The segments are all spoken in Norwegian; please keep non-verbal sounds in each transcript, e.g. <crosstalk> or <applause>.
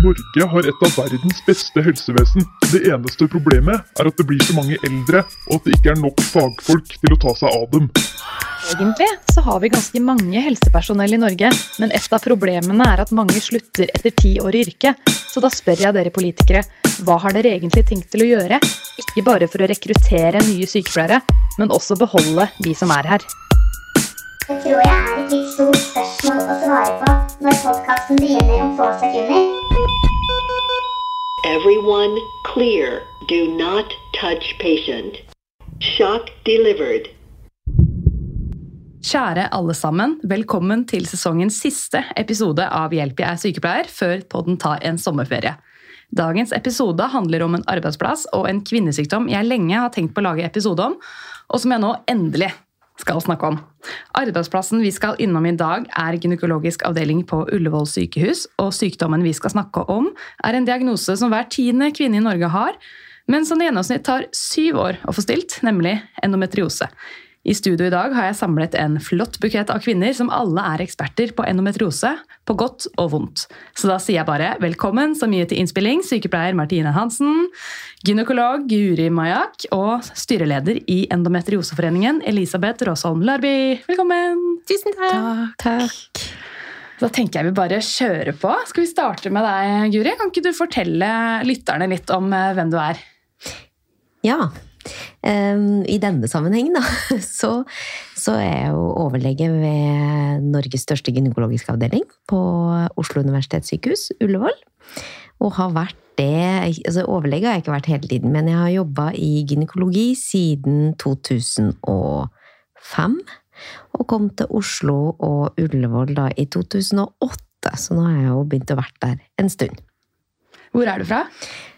Norge har et av verdens beste helsevesen. Det eneste problemet er at det blir så mange eldre, og at det ikke er nok fagfolk til å ta seg av dem. Egentlig så har vi ganske mange helsepersonell i Norge, men et av problemene er at mange slutter etter ti år i yrket. Så da spør jeg dere politikere, hva har dere egentlig tenkt til å gjøre? Ikke bare for å rekruttere nye sykepleiere, men også beholde de som er her. Det tror jeg er et litt stort spørsmål å svare på når podkasten begynner om få sekunder. Everyone clear. Do not touch patient. Shock delivered. Kjære alle sammen, velkommen til sesongens siste episode av Hjelp, jeg er sykepleier, før podden tar en sommerferie. Dagens episode handler om en arbeidsplass og en kvinnesykdom jeg lenge har tenkt på å lage episode om, og som jeg nå endelig skal snakke om. Arbeidsplassen vi skal innom i dag, er gynekologisk avdeling på Ullevål sykehus. Og sykdommen vi skal snakke om, er en diagnose som hver tiende kvinne i Norge har, men som i gjennomsnitt tar syv år å få stilt, nemlig endometriose. I studio i dag har jeg samlet en flott bukett av kvinner som alle er eksperter på endometriose, på godt og vondt. Så da sier jeg bare velkommen så mye til innspilling, sykepleier Martine Hansen, gynekolog Guri Majak og styreleder i Endometrioseforeningen Elisabeth Råsholm Larby. Velkommen! Tusen takk. Takk. Da tenker jeg vi bare kjører på. Skal vi starte med deg, Guri? Kan ikke du fortelle lytterne litt om eh, hvem du er? Ja. Um, I denne sammenhengen, da, <laughs> så, så, er jeg jo overlege ved Norges største gynekologiske avdeling på Oslo universitetssykehus, Ullevål. Og har vært det altså Overlege har jeg ikke vært hele tiden, men jeg har jobba i gynekologi siden 2005. Og kom til Oslo og Ullevål da i 2008, så nå har jeg jo begynt å vært der en stund. Hvor er du fra?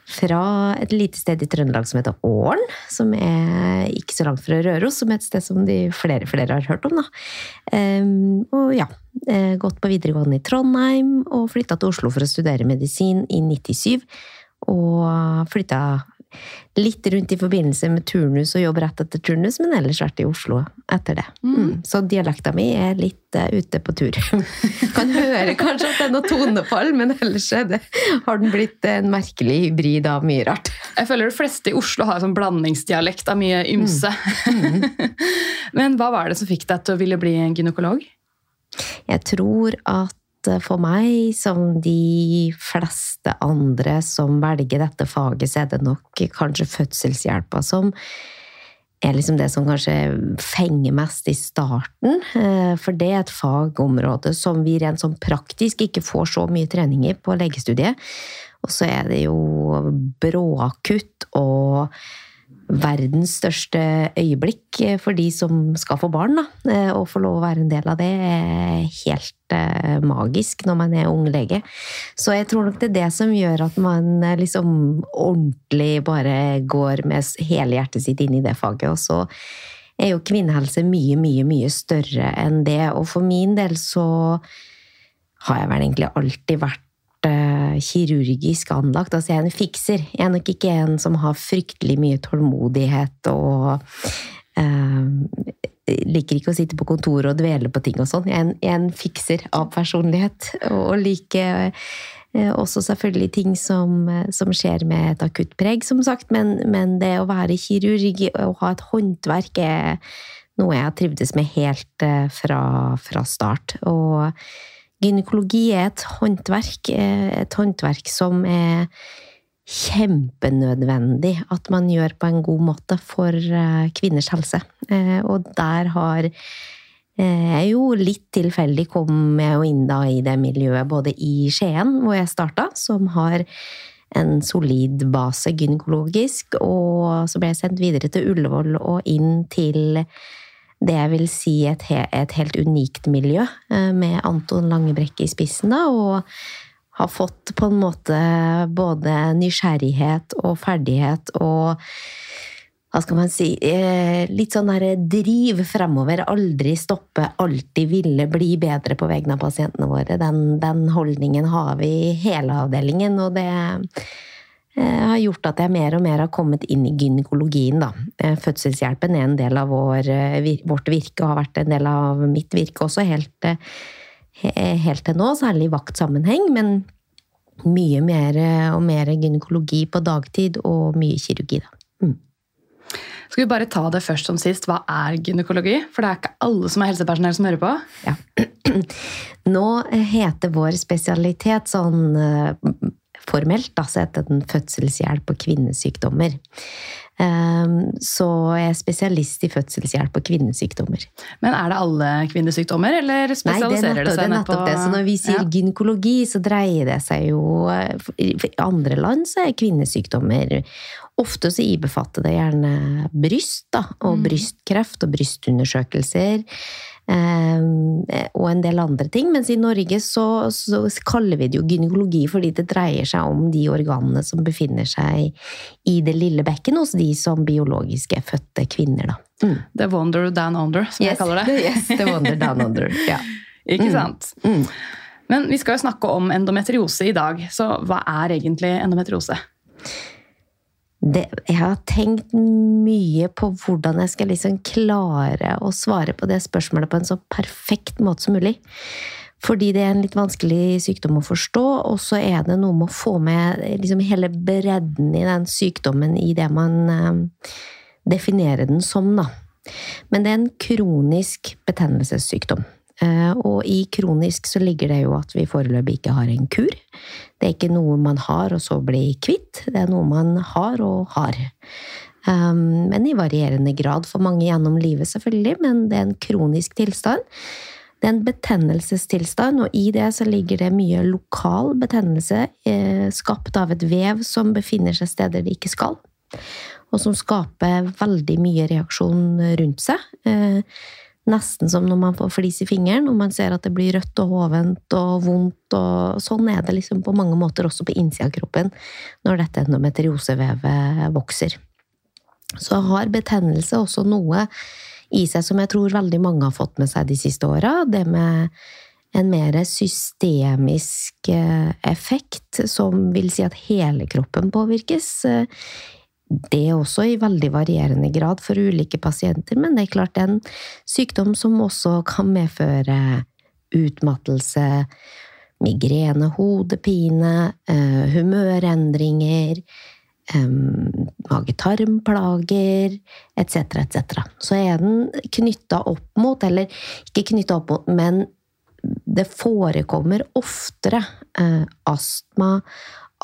Fra et lite sted i Trøndelag som heter Åren. Som er ikke så langt fra Røros, som er et sted som de flere, flere har hørt om. da. Um, og ja, gått på videregående i Trondheim og flytta til Oslo for å studere medisin i 97. Og flytta litt rundt i forbindelse med turnus og jobb rett etter turnus, men ellers vært i Oslo etter det. Mm. Så dialekta mi er litt uh, ute på tur. <laughs> kan høre kanskje at det er noe tonefall, men ellers det, har den blitt en merkelig hybrid av mye rart. Jeg føler de fleste i Oslo har sånn blandingsdialekt av mye ymse. Mm. Mm. <laughs> men hva var det som fikk deg til å ville bli en gynekolog? Jeg tror at for meg, som de fleste andre som velger dette faget, så er det nok kanskje fødselshjelpa som er liksom det som kanskje fenger mest i starten. Eh, for det er et fagområde som vi rent sånn praktisk ikke får så mye trening i på legestudiet. Og så er det jo bråkutt og verdens største øyeblikk for de som skal få barn. Da. Eh, å få lov å være en del av det er helt eh, magisk når man er ung lege. Så jeg tror nok det er det som gjør at man eh, liksom ordentlig bare går med hele hjertet sitt inn i det faget. Og så er jo kvinnehelse mye, mye, mye større enn det. Og for min del så har jeg vel egentlig alltid vært kirurgisk anlagt. Altså, jeg er en fikser. Jeg er nok ikke en som har fryktelig mye tålmodighet og eh, liker ikke å sitte på kontoret og dvele på ting og sånn. Jeg, jeg, er en fikser av personlighet. Og liker eh, også selvfølgelig ting som, som, skjer med et akutt preg, som sagt. Men, men, det å være kirurg og ha et håndverk er noe jeg har trivdes med helt eh, fra, fra start. Og Gynekologi er et håndverk, eh, et håndverk som er kjempenødvendig at man gjør på en god måte for eh, kvinners helse. Eh, og der har jeg jo litt tilfeldig kom jeg jo inn da i det miljøet både i Skien, hvor jeg starta, som har en solid base gynekologisk, og så ble jeg sendt videre til Ullevål og inn til det jeg vil si et, et helt unikt miljø, eh, med Anton Langebrekke i spissen, da, og har fått på en måte både nysgjerrighet og ferdighet og hva skal man si eh, Litt sånn der driv fremover. Aldri stoppe, alltid ville bli bedre på vegne av pasientene våre. Den, den holdningen har vi i hele avdelingen, og det har gjort at jeg mer og mer har kommet inn i gynekologien. Da. Eh, fødselshjelpen er en del av vår, eh, vårt virke og har vært en del av mitt virke også helt, helt til nå, særlig i vaktsammenheng. Men mye mer og mer gynekologi på dagtid og mye kirurgi, da. Mm. Skal vi bare ta det først som sist? Hva er gynekologi? For det er ikke alle som er helsepersonell som hører på. Ja. <clears throat> Nå heter vår spesialitet sånn eh, formelt, da, så heter den fødselshjelp og kvinnesykdommer. Ehm, Så jeg er spesialist i fødselshjelp og kvinnesykdommer. Men er det alle kvinnesykdommer, eller Nei, det spesialiserer nettopp det. seg nettopp på det. Så når vi sier Ja. gynekologi, så dreier det seg jo I andre land så er kvinnesykdommer Ofte så ibefatter det gjerne bryst, da, og Mm. brystkreft og brystundersøkelser. Eh, og en del andre ting. Mens i Norge så, så kaller vi det jo gynekologi fordi det dreier seg om de organene som befinner seg i det lille bekken hos de som biologisk er fødte kvinner, da. Mm. The Wonder Down Under, som jeg kaller det. Yes, the wonder down under. <laughs> Ja. Ikke Mm. sant? Mm. Men vi skal jo snakke om endometriose i dag, så hva er egentlig endometriose? Det, jeg har tenkt mye på hvordan jeg skal liksom klare å svare på det spørsmålet på en så perfekt måte som mulig. Fordi det er en litt vanskelig sykdom å forstå, og så er det noe med å få med liksom hele bredden i den sykdommen i det man eh, definerer den som, da. Men det er en kronisk betennelsessykdom. Eh, Og i kronisk så ligger det jo at vi foreløpig ikke har en kur. Det er ikke noe man har og så blir kvitt, det er noe man har og har. Um, men i varierende grad for mange gjennom livet, selvfølgelig, men det er en kronisk tilstand. Det er en betennelsestilstand, og i det så ligger det mye lokal betennelse, eh, skapt av et vev som befinner seg steder det ikke skal, og som skaper veldig mye reaksjon rundt seg. Eh, Nesten som når man får flis i fingeren, og man ser at det blir rødt og hovent og vondt. og Sånn er det liksom på mange måter også på innsida av kroppen når dette endometriosevevet vokser. Så har betennelse også noe i seg som jeg tror veldig mange har fått med seg de siste åra. Det med en mer systemisk eh, effekt, som vil si at hele kroppen påvirkes. Eh, Det også i veldig varierende grad for ulike pasienter, men det er klart en sykdom som også kan medføre utmattelse, migrene, hodepine, eh, humørendringer, em, mage-tarm-plager, etc., etc. Så er den knytta opp mot, eller ikke knytta opp mot, men det forekommer oftere eh, astma,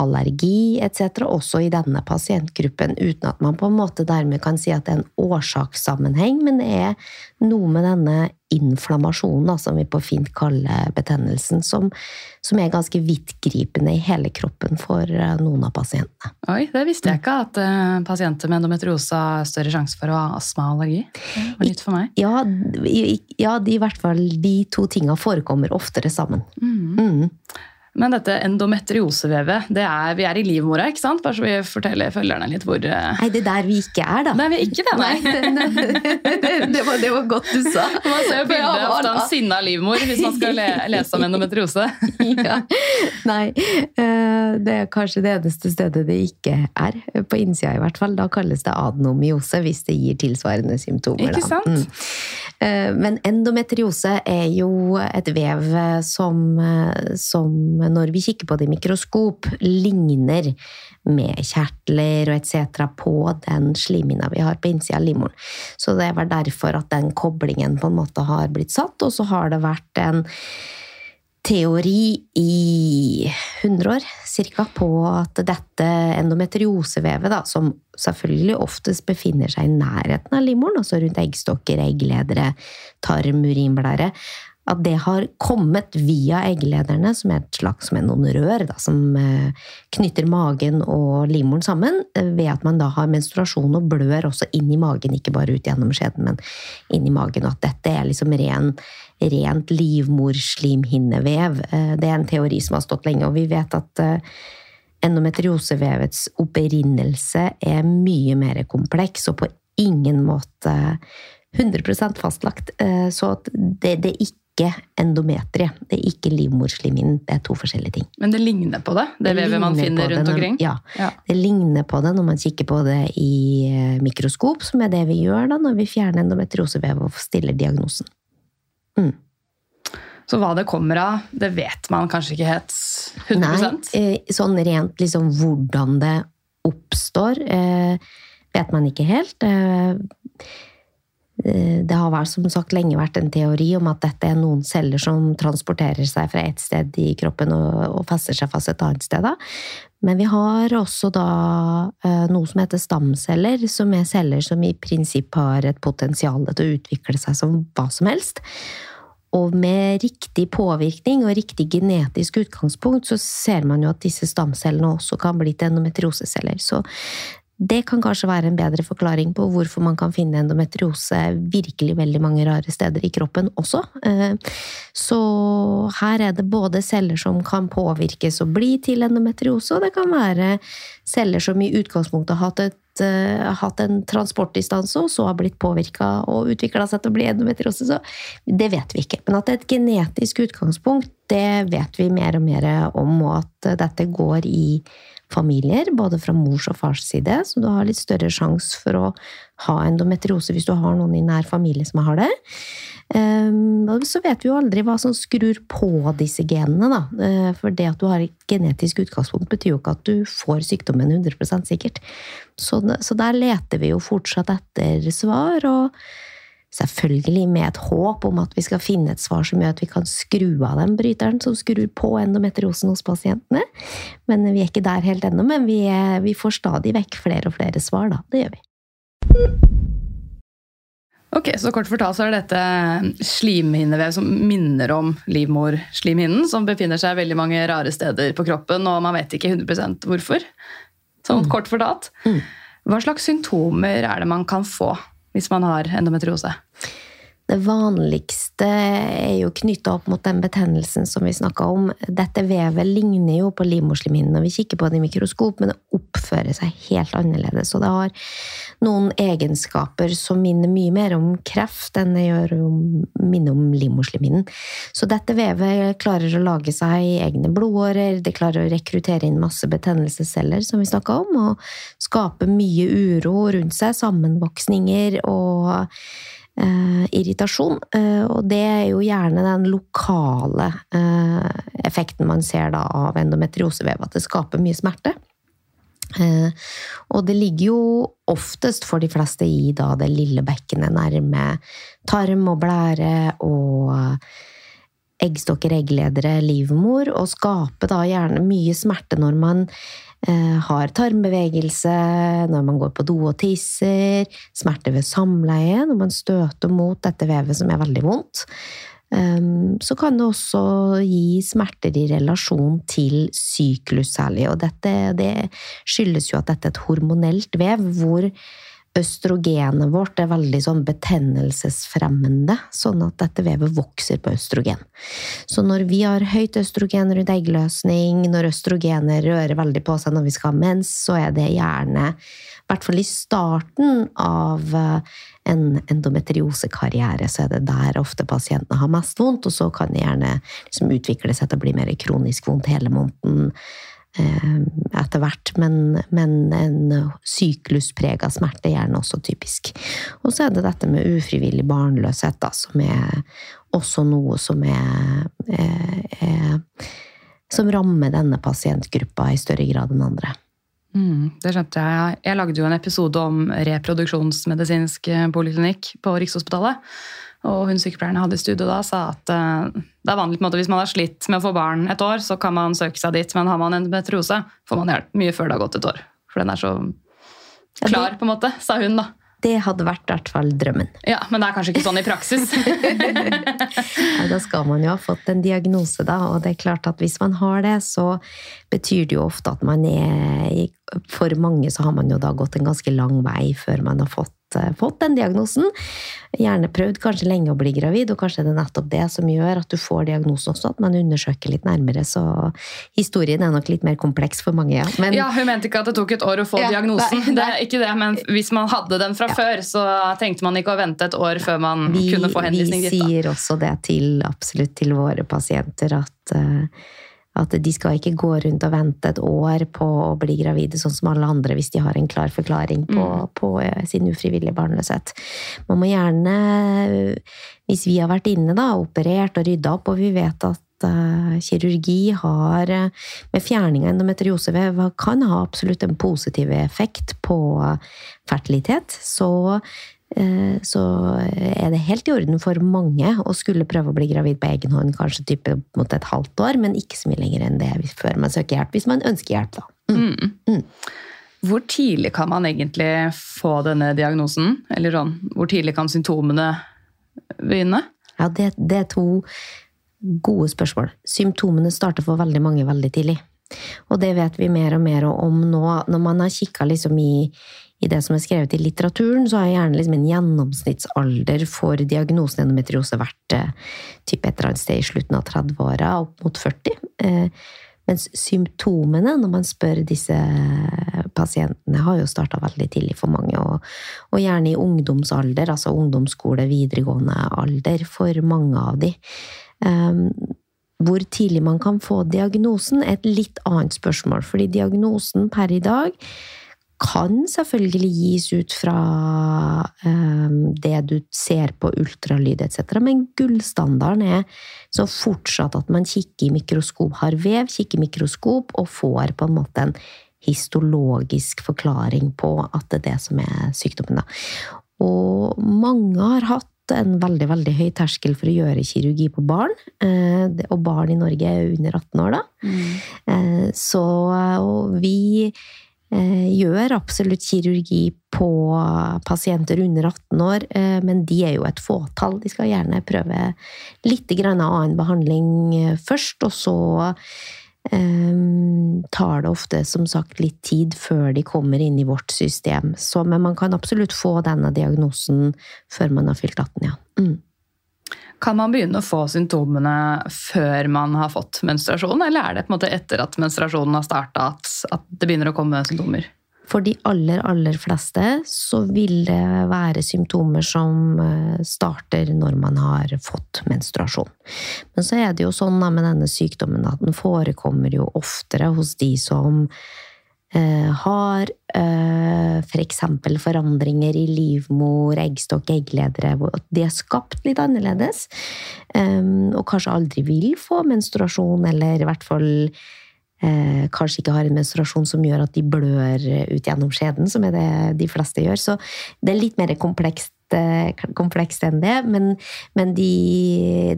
allergi etc., også i denne pasientgruppen, uten at man på en måte dermed kan si at det er en årsakssammenheng, men det er noe med denne inflammasjonen, da, som vi på fint kaller betennelsen, som, som er ganske vidtgripende i hele kroppen for eh, noen av pasientene. Oi, det visste jeg ikke, at eh, pasienter med endometriose har større sjanse for å ha astma og allergi. Det var nytt for meg. Ja, ja de, i hvert fall de to tinga forekommer oftere sammen. Mm. Men dette endometriosevevet, det er, vi er i livmora, ikke sant? Bare så vi forteller følgerne litt hvor eh, Nei, det er der vi ikke er, da. Nei, vi er ikke det, nei. <laughs> det, var, det var godt du sa. <laughs> Man ser jo bilde av en sinna livmor hvis man skal le, lese om endometriose. <laughs> ja. Nei, eh, det er kanskje det eneste stedet det ikke er. På innsida i hvert fall. Da kalles det adenomyose hvis det gir tilsvarende symptomer. Ikke sant? Mm. Eh, Men endometriose er jo et vev som, som, som når vi kikker på det i mikroskop, ligner med kjertler og etc. på den slimhinna vi har på innsida av livmoren. Så det var derfor at den koblingen på en måte har blitt satt, og så har det vært en teori i 100 år cirka, på at dette endometriosevevet, da, som selvfølgelig oftest befinner seg i nærheten av livmoren, altså rundt eggstokker, eggledere, tarm, urinblære, at det har kommet via egglederne, som er et slags med noen rør da, som eh, knytter magen og livmoren sammen, eh, ved at man da har menstruasjon og blør også inn i magen, ikke bare ut gjennom skjeden, men inn i magen, og at dette er liksom ren, rent livmorslimhinnevev. Eh, Det er en teori som har stått lenge, og vi vet at endometriosevevets opprinnelse er mye mer kompleks, og på ingen måte 100% fastlagt. Så det, det er ikke endometrie, det er ikke livmorslimhinnen, det er to forskjellige ting. Men det ligner på det, det vevet man finner det rundt omkring? Ja, Ja. det ligner på det når man kikker på det i eh, mikroskop, som er det vi gjør da når vi fjerner endometriosevev og stiller diagnosen. Så hva det kommer av, det vet man kanskje ikke helt 100 Nei, eh, sånn rent liksom hvordan det oppstår, eh, vet man ikke helt. Eh, det har vært, som sagt lenge vært en teori om at dette er noen celler som transporterer seg fra et sted i kroppen og, og fester seg fast et annet sted. Da. Men vi har også da eh, noe som heter stamceller, som er celler som i prinsipp har et potensial til å utvikle seg som hva som helst. Og med riktig påvirkning og riktig genetisk utgangspunkt, så ser man jo at disse stamcellene også kan bli til endometrioseceller. Så det kan kanskje være en bedre forklaring på hvorfor man kan finne endometriose virkelig veldig mange rare steder i kroppen også. Eh, så her er det både celler som kan påvirkes og bli til endometriose, og det kan være celler som i utgangspunktet har hatt, et, uh, hatt en transportdistanse, og så har blitt påvirka og utvikla seg til å bli endometriose. Så det vet vi ikke. Men at det er et genetisk utgangspunkt, det vet vi mer og mer om, og at dette går i familier, både fra mors og fars side, så du har litt større sjanse for å ha endometriose hvis du har noen i nær familie som har det. Ehm, så vet vi jo aldri hva som skrur på disse genene, da. Eh, for det at du har et genetisk utgangspunkt, betyr jo ikke at du får sykdommen 100% sikkert. Så, så der leter vi jo fortsatt etter svar. og Selvfølgelig med et håp om at vi skal finne et svar som gjør at vi kan skru av den bryteren som skrur på endometriosen hos pasientene. Men vi er ikke der helt ennå. Men vi, er, vi, får stadig vekk flere og flere svar, da. Det gjør vi. Ok, så Kort fortalt så er dette slimhinnevev som minner om livmorslimhinnen, som befinner seg veldig mange rare steder på kroppen, og man vet ikke 100% hvorfor. Sånn mm. kort fortalt. Mm. Hva slags symptomer er det man kan få hvis man har endometriose? Det vanligste er jo knytta opp mot den betennelsen som vi snakka om. Dette vevet ligner jo på livmorslimhinnen når vi kikker på det i mikroskop, men det oppfører seg helt annerledes. Og det har noen egenskaper som minner mye mer om kreft enn det gjør minner om livmorslimhinnen. Så dette vevet klarer å lage seg egne blodårer, det klarer å rekruttere inn masse betennelsesceller, som vi snakka om, og skape mye uro rundt seg, sammenvoksninger og eh, irritasjon. Eh, og det er jo gjerne den lokale eh, effekten man ser da av endometriosevev, at det skaper mye smerte. Eh, og det ligger jo oftest for de fleste i da det lille bekkenet nærme tarm og blære og eggstokker, eggledere, livmor, og skaper da gjerne mye smerte når man har tarmbevegelse når man går på do og tisser, smerte ved samleie når man støter mot dette vevet som er veldig vondt. Så kan det også gi smerter i relasjon til syklus særlig, og dette det skyldes jo at dette er et hormonelt vev hvor østrogenet vårt er veldig sånn betennelsesfremmende, sånn at dette vevet vokser på østrogen. Så når vi har høyt østrogen rundt eggløsning, når østrogenet rører veldig på seg når vi skal ha mens, så er det gjerne, i hvert fall i starten av eh, en endometriosekarriere, så er det der ofte pasientene har mest vondt, og så kan det gjerne liksom utvikle seg til å bli mer kronisk vondt hele måneden etter hvert, men, men en syklusprega smerte er gjerne også typisk. Og så er det dette med ufrivillig barnløshet, da, som er også noe som er, er, er Som rammer denne pasientgruppa i større grad enn andre. Mm, det skjønte jeg. Jeg lagde jo en episode om reproduksjonsmedisinsk poliklinikk på Rikshospitalet. Og hun sykepleieren jeg hadde i studio da, sa at uh, det er vanlig på en måte, hvis man har slitt med å få barn et år, så kan man søke seg dit. Men har man en endometriose, får man hjelp mye før det har gått et år. For den er så klar, på en måte, sa hun da. Det hadde vært i hvert fall drømmen. Ja, Men det er kanskje ikke sånn i praksis? <laughs> <laughs> ja, da skal man jo ha fått en diagnose, da. Og det er klart at hvis man har det, så betyr det jo ofte at man er For mange så har man jo da gått en ganske lang vei før man har fått Eh, fått den diagnosen. Gjerne prøvd kanskje lenge å bli gravid, og kanskje det er nettopp det som gjør at du får diagnosen også, at man undersøker litt nærmere. Så historien er nok litt mer kompleks for mange, ja. Men, ja, hun mente ikke at det tok et år å få ja, diagnosen, nei, det er ikke det, men hvis man hadde den fra ja. før, så trengte man ikke å vente et år før man vi, kunne få henvisning dit. Vi sier også det til absolutt til våre pasienter, at uh, at de skal ikke gå rundt og vente et år på å bli gravide, sånn som alle andre, hvis de har en klar forklaring på, på eh, sin ufrivillige barnløshet. Man må gjerne, hvis vi har vært inne da, operert og rydda opp, og vi vet at eh, kirurgi har, eh, med fjerning av endometriosevev, kan ha absolutt en positiv effekt på fertilitet, så så er det helt i orden for mange å skulle prøve å bli gravid på egen hånd, kanskje type mot et halvt år, men ikke så mye lenger enn det før man søker hjelp, hvis man ønsker hjelp, da. Mm. Mm. Hvor tidlig kan man egentlig få denne diagnosen? Eller sånn, hvor tidlig kan symptomene begynne? Ja, det, det er to gode spørsmål. Symptomene starter for veldig mange veldig tidlig. Og det vet vi mer og mer om nå. Når man har kikka liksom i, i, det som er skrevet i litteraturen, så har gjerne liksom en gjennomsnittsalder for diagnosen endometriose vært eh, typ et eller annet sted i slutten av 30-åra, opp mot 40. Eh, mens symptomene, når man spør disse pasientene, har jo starta veldig tidlig for mange. Og, og, gjerne i ungdomsalder, altså ungdomsskole, videregående alder, for mange av de. Um, hvor tidlig man kan få diagnosen, er et litt annet spørsmål. Fordi diagnosen per i dag kan selvfølgelig gis ut fra um, det du ser på ultralyd etc., men gullstandarden er så fortsatt at man kikker i mikroskop, har vev, kikker i mikroskop og får på en måte en histologisk forklaring på at det er det som er sykdommen. Da. Og mange har hatt en veldig veldig høy terskel for å gjøre kirurgi på barn. Eh, og barn i Norge er under 18 år, da. Mm. Så vi eh, gjør absolutt kirurgi på pasienter under 18 år, men de er jo et fåtall. De skal gjerne prøve litt annen behandling først, og så tar det ofte som sagt litt tid før de kommer inn i vårt system. Så, men man kan absolutt få denne diagnosen før man har fylt 18, ja. Mm. Kan man begynne å få symptomene før man har fått menstruasjon, eller er det på en måte etter at menstruasjonen har starta at, at det begynner å komme symptomer? For de aller, aller fleste så vil det være symptomer som eh, starter når man har fått menstruasjon. Men så er det jo sånn med denne sykdommen at den forekommer jo oftere hos de som har eh, f.eks. For forandringer i livmor, eggstokk, eggledere. At de er skapt litt annerledes. Um, og kanskje aldri vil få menstruasjon, eller i hvert fall eh, kanskje ikke har en menstruasjon som gjør at de blør ut gjennom skjeden, som er det de fleste gjør. Så det er litt mer komplekst, eh, komplekst enn det. Men, men de,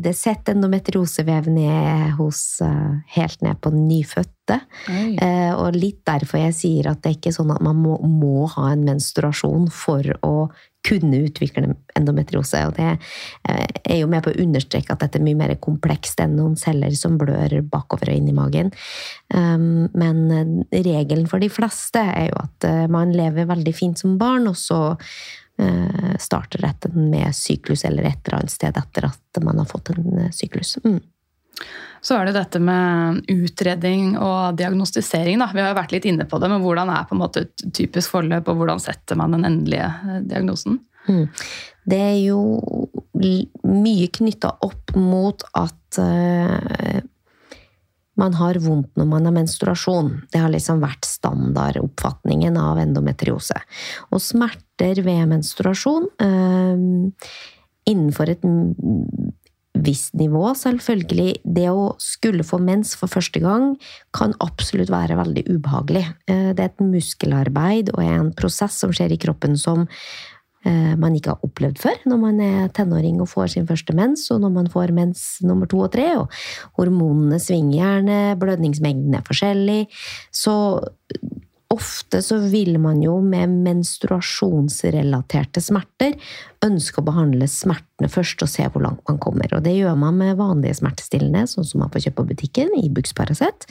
det setter endometriosevev ned hos eh, helt ned på nyfødte. Eh, og litt derfor jeg sier at det er ikke sånn at man må, må ha en menstruasjon for å kunne utvikle endometriose. Og det eh, er jo med på å understreke at dette er mye mer komplekst enn noen celler som blør bakover og inn i magen. Um, men regelen for de fleste er jo at man lever veldig fint som barn, og så starter dette med syklus eller et eller annet sted etter at man har fått en syklus. Mm. Så er det dette med utredning og diagnostisering. Da. Vi har jo vært litt inne på det, men hvordan er på en måte et typisk forløp, og hvordan setter man den endelige eh, diagnosen? Mm. Det er jo mye knytta opp mot at man har vondt når man har menstruasjon. Det har liksom vært standardoppfatningen av endometriose. Og smerter ved menstruasjon uh, innenfor et visst nivå, selvfølgelig. Det å skulle få mens for første gang kan absolutt være veldig ubehagelig. Eh, det er et muskelarbeid og en prosess som skjer i kroppen som eh, man ikke har opplevd før når man er tenåring og får sin første mens, og når man får mens nummer to og tre. Og hormonene svinger gjerne, blødningsmengden er forskjellig. Så ofte så vil man jo med menstruasjonsrelaterte smerter ønske å behandle smertene først og se hvor langt man kommer. Og det gjør man med vanlige smertestillende, sånn som man får kjøpt på butikken, Ibux Paracet.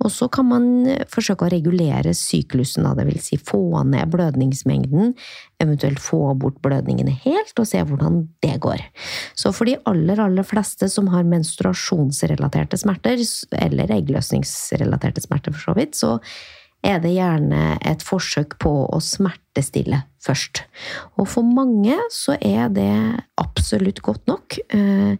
Og så kan man forsøke å regulere syklusen, det vil si få ned blødningsmengden, eventuelt få bort blødningene helt, og se hvordan det går. Så for de aller, aller fleste som har menstruasjonsrelaterte smerter, eller eggløsningsrelaterte smerter for så vidt, så er det gjerne et forsøk på å smertestille først. Og for mange så er det absolutt godt nok. Eh,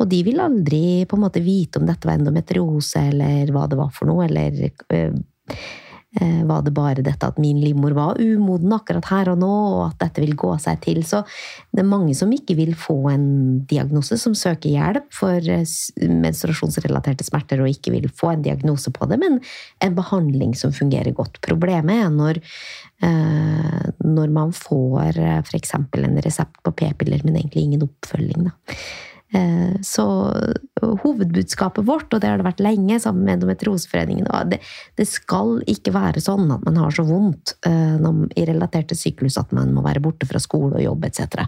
Og de vil aldri på en måte vite om dette var endometriose, eller hva det var for noe, eller Eh, var det bare dette at min livmor var umoden akkurat her og nå, og at dette vil gå seg til. Så det er mange som ikke vil få en diagnose, som søker hjelp for eh, menstruasjonsrelaterte smerter og ikke vil få en diagnose på det, men en behandling som fungerer godt. Problemet er når, eh, når man får f.eks. en resept på p-piller, men egentlig ingen oppfølging. Da. Eh, så hovedbudskapet vårt, og det har det vært lenge sammen med Endometrioseforeningen, det, det skal ikke være sånn at man har så vondt uh, i relaterte syklus at man må være borte fra skole og jobb etc.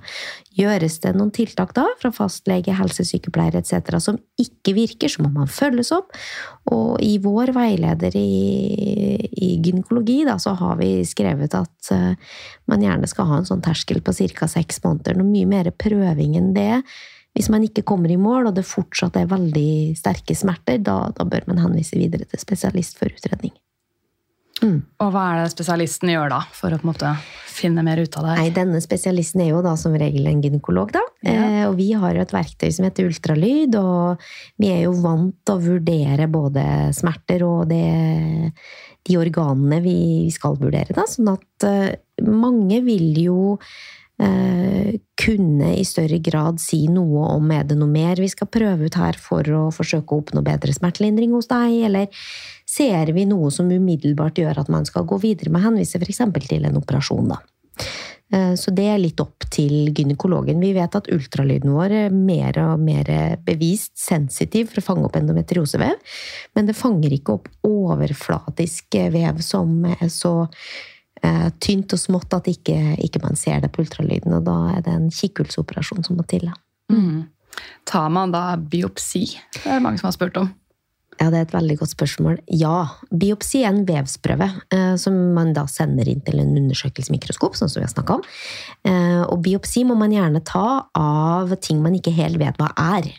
Gjøres det noen tiltak da, fra fastlege, helsesykepleier etc. som ikke virker, så må man følges opp. Og i vår veileder i, i gynekologi da, så har vi skrevet at uh, man gjerne skal ha en sånn terskel på ca. seks måneder. Noe mye mer prøving enn det hvis man ikke kommer i mål, og det fortsatt er veldig sterke smerter, da, da bør man henvise videre til spesialist for utredning. Mm. Og hva er det spesialisten gjør da, for å på en måte finne mer ut av det? Nei, Denne spesialisten er jo da som regel en gynekolog, da. Ja. Eh, og vi har jo et verktøy som heter ultralyd, og vi er jo vant til å vurdere både smerter og det, de organene vi skal vurdere, da. Sånn at eh, mange vil jo kunne i større grad si noe om er det noe mer vi skal prøve ut her for å forsøke å oppnå bedre smertelindring hos deg, eller ser vi noe som umiddelbart gjør at man skal gå videre med henvise f.eks. til en operasjon, da. Eh, så det er litt opp til gynekologen. Vi vet at ultralyden vår er mer og mer bevist sensitiv for å fange opp endometriosevev, men det fanger ikke opp overflatisk vev som er så eh, tynt og smått at ikke, ikke man ser det på ultralyden. Og da er det en kikkhullsoperasjon som må til. Mm. Tar man da biopsi? Det er det mange som har spurt om. Ja, Det er et veldig godt spørsmål. Ja. Biopsi er en vevsprøve eh, som man da sender inn til en undersøkelsesmikroskop, sånn som vi har om. Eh, og biopsi må man gjerne ta av ting man ikke helt vet hva er.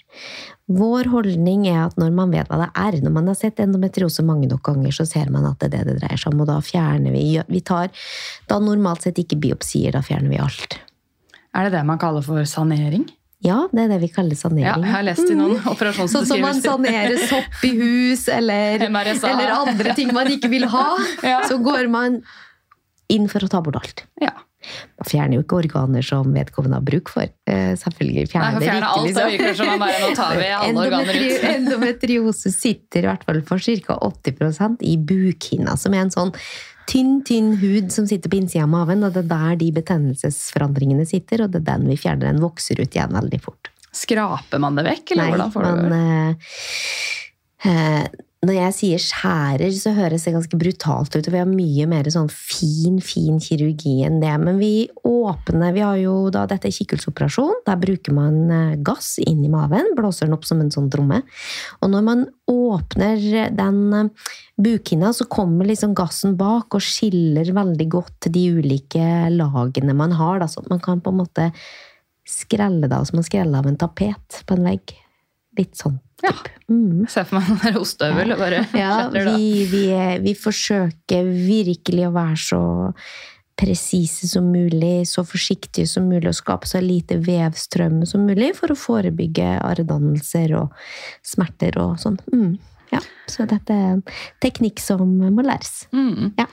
Vår holdning er at når man vet hva det er, når man har sett endometriose mange nok ganger, så ser man at det er det det dreier seg om, og da fjerner vi Vi tar da normalt sett ikke biopsier, da fjerner vi alt. Er det det man kaller for sanering? Ja, det er det vi kaller sanering. Ja, jeg har lest i noen mm. operasjonsbeskrivelser. Sånn som man sanerer sopp i hus, eller, eller andre ting man ikke vil ha. ja. Så går man inn for å ta bort alt. Ja. Man fjerner jo ikke organer som vedkommende har bruk for. Uh, selvfølgelig fjerner fjerner alt, liksom. alt, som man bare tar vi alle <laughs> organer ut. <laughs> Endometriose sitter i hvert fall for ca. 80% i bukhinna, som er en sånn tynn, tynn hud som sitter på innsida av maven, og det er der de betennelsesforandringene sitter, og det er den vi fjerner. Den vokser ut igjen veldig fort. Skraper man det vekk, eller Nei, hvordan får du det? Eh, eh, når jeg sier skjærer, så høres det ganske brutalt ut. og Vi har mye mer sånn fin, fin kirurgi enn det. Men vi åpner Vi har jo da dette er kikkhullsoperasjon. Der bruker man eh, gass inn i maven. Blåser den opp som en sånn tromme. Og når man åpner den eh, bukhinna, så kommer liksom gassen bak og skiller veldig godt de ulike lagene man har. Da, så man kan på en måte skrelle det av som man skreller av en tapet på en vegg. Litt sånn. Ja. Mm. Se for meg en ostehøvel. Bare ja, vi, vi, vi, forsøker virkelig å være så presise som mulig, så forsiktige som mulig, og skape så lite vevstrøm som mulig for å forebygge arrdannelser og smerter og sånn. Mm. Ja, så dette er en teknikk som må læres. Mm. Ja.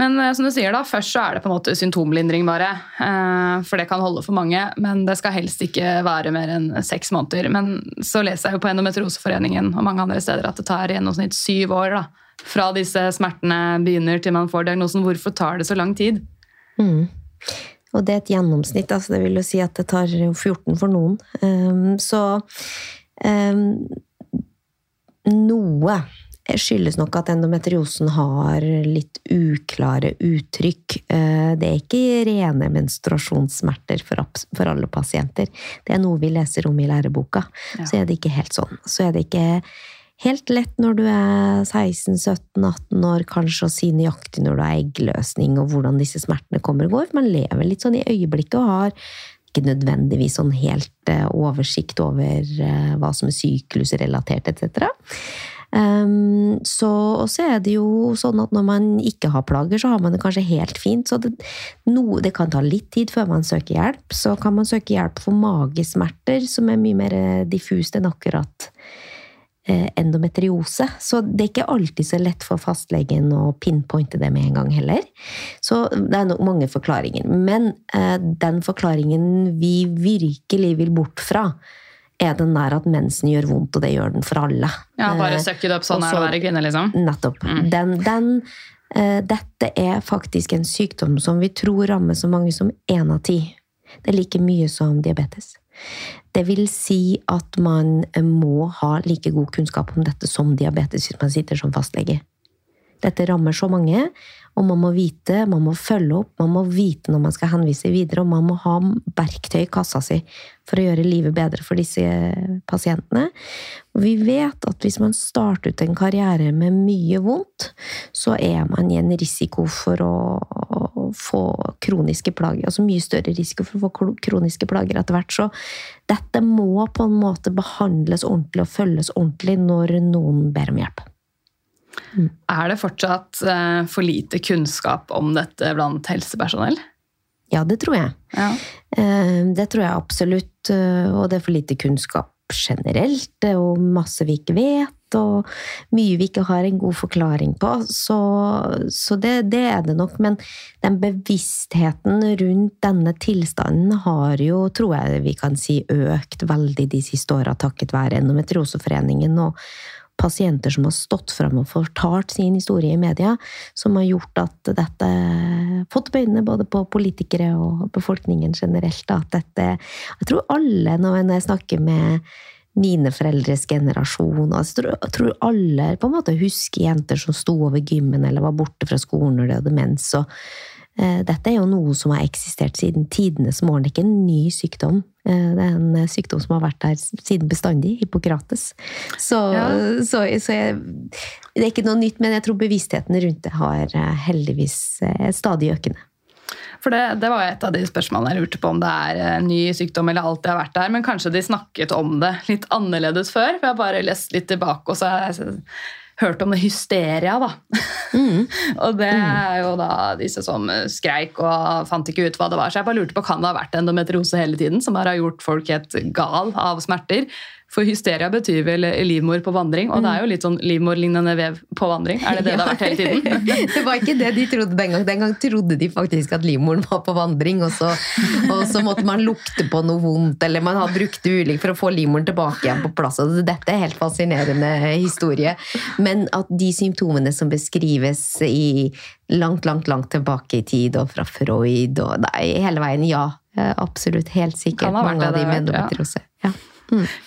Men eh, som du sier da, først så er det på en måte symptomlindring bare. Eh, for det kan holde for mange, men det skal helst ikke være mer enn seks måneder. Men så leser jeg jo på Endometrioseforeningen og mange andre steder at det tar i gjennomsnitt syv år da, fra disse smertene begynner til man får diagnosen. Hvorfor tar det så lang tid? Mm. Og det er et gjennomsnitt, altså det vil jo si at det tar 14 for noen. Um, så um, noe skyldes nok at endometriosen har litt uklare uttrykk. Eh, det er ikke rene menstruasjonssmerter for alle pasienter. Det er noe vi leser om i læreboka. Ja. Så er det ikke helt sånn. Så er det ikke helt lett når du er 16-17-18 år, kanskje å si nøyaktig når du har eggløsning, og hvordan disse smertene kommer og går. Man lever litt sånn i øyeblikket og har ikke nødvendigvis sånn helt eh, oversikt over eh, hva som er syklusrelatert etc. Um, så, og så er det jo sånn at når man ikke har plager, så har man det kanskje helt fint. Så det, no, det kan ta litt tid før man søker hjelp. Så kan man søke hjelp for magesmerter, som er mye mer diffust enn akkurat eh, endometriose. Så det er ikke alltid så lett for fastlegen å pinpointe det med en gang heller. Så det er nok mange forklaringer. Men eh, den forklaringen vi virkelig vil bort fra, er den der at mensen gjør vondt, og det gjør den for alle. Ja, Bare Eh, søk det opp sånn er det å være kvinne, liksom. Nettopp. Den, den, uh, dette er faktisk en sykdom som vi tror rammer så mange som én av ti. Det er like mye som diabetes. Det vil si at man må ha like god kunnskap om dette som diabetes hvis man sitter som fastlege. Dette rammer så mange, og man må vite, man må følge opp, man må vite når man skal henvise videre, og man må ha verktøy i kassa si for å gjøre livet bedre for disse pasientene. Og vi vet at hvis man starter ut en karriere med mye vondt, så er man i en risiko for å få kroniske plager, altså mye større risiko for å få kroniske plager etter hvert. Så dette må på en måte behandles ordentlig og følges ordentlig når noen ber om hjelp. Er det fortsatt eh, for lite kunnskap om dette blant helsepersonell? Ja, det tror jeg. Ja. Eh, Det tror jeg absolutt, eh, og det er for lite kunnskap generelt. Det er jo masse vi ikke vet, og mye vi ikke har en god forklaring på. Så, så det, det er det nok. Men den bevisstheten rundt denne tilstanden har jo, tror jeg vi kan si, økt veldig de siste åra takket være Endometrioseforeningen og pasienter som har stått fram og fortalt sin historie i media, som har gjort at dette fått opp øynene både på politikere og befolkningen generelt. At dette Jeg tror alle, når jeg snakker med mine foreldres generasjon altså, jeg, tror, alle på en måte husker jenter som sto over gymmen eller var borte fra skolen når de hadde mens. og eh, dette er jo noe som har eksistert siden tidenes morgen. Det er ikke en ny sykdom. Eh, Det er en eh, sykdom som har vært der siden bestandig. Hippokrates. Så, Ja. så, så jeg, det er ikke noe nytt, men jeg tror bevisstheten rundt det har eh, heldigvis stadig økende. For det, det var et av de spørsmålene jeg lurte på om det er en ny sykdom eller alltid har vært der, men kanskje de snakket om det litt annerledes før. For jeg har bare lest litt tilbake, og så har jeg hørt om det hysteria, da. <laughs> og det er jo da disse som skreik og fant ikke ut hva det var. Så jeg bare lurte på, kan det ha vært endometriose hele tiden, som bare har gjort folk helt gal av smerter? For hysteria betyr vel livmor på vandring, og det er jo litt sånn livmorlignende vev på vandring. Er det det det har vært hele tiden? <laughs> det var ikke det de trodde den gang. Den gang trodde de faktisk at livmoren var på vandring, og så, og så måtte man lukte på noe vondt, eller man har brukt ulikt for å få livmoren tilbake igjen på plass. Og dette er helt fascinerende historie. Men at de symptomene som beskrives i langt, langt, langt tilbake i tid, og fra Freud og nei, hele veien, ja. Absolutt. Helt sikkert. Mange av de med endometriose. ja.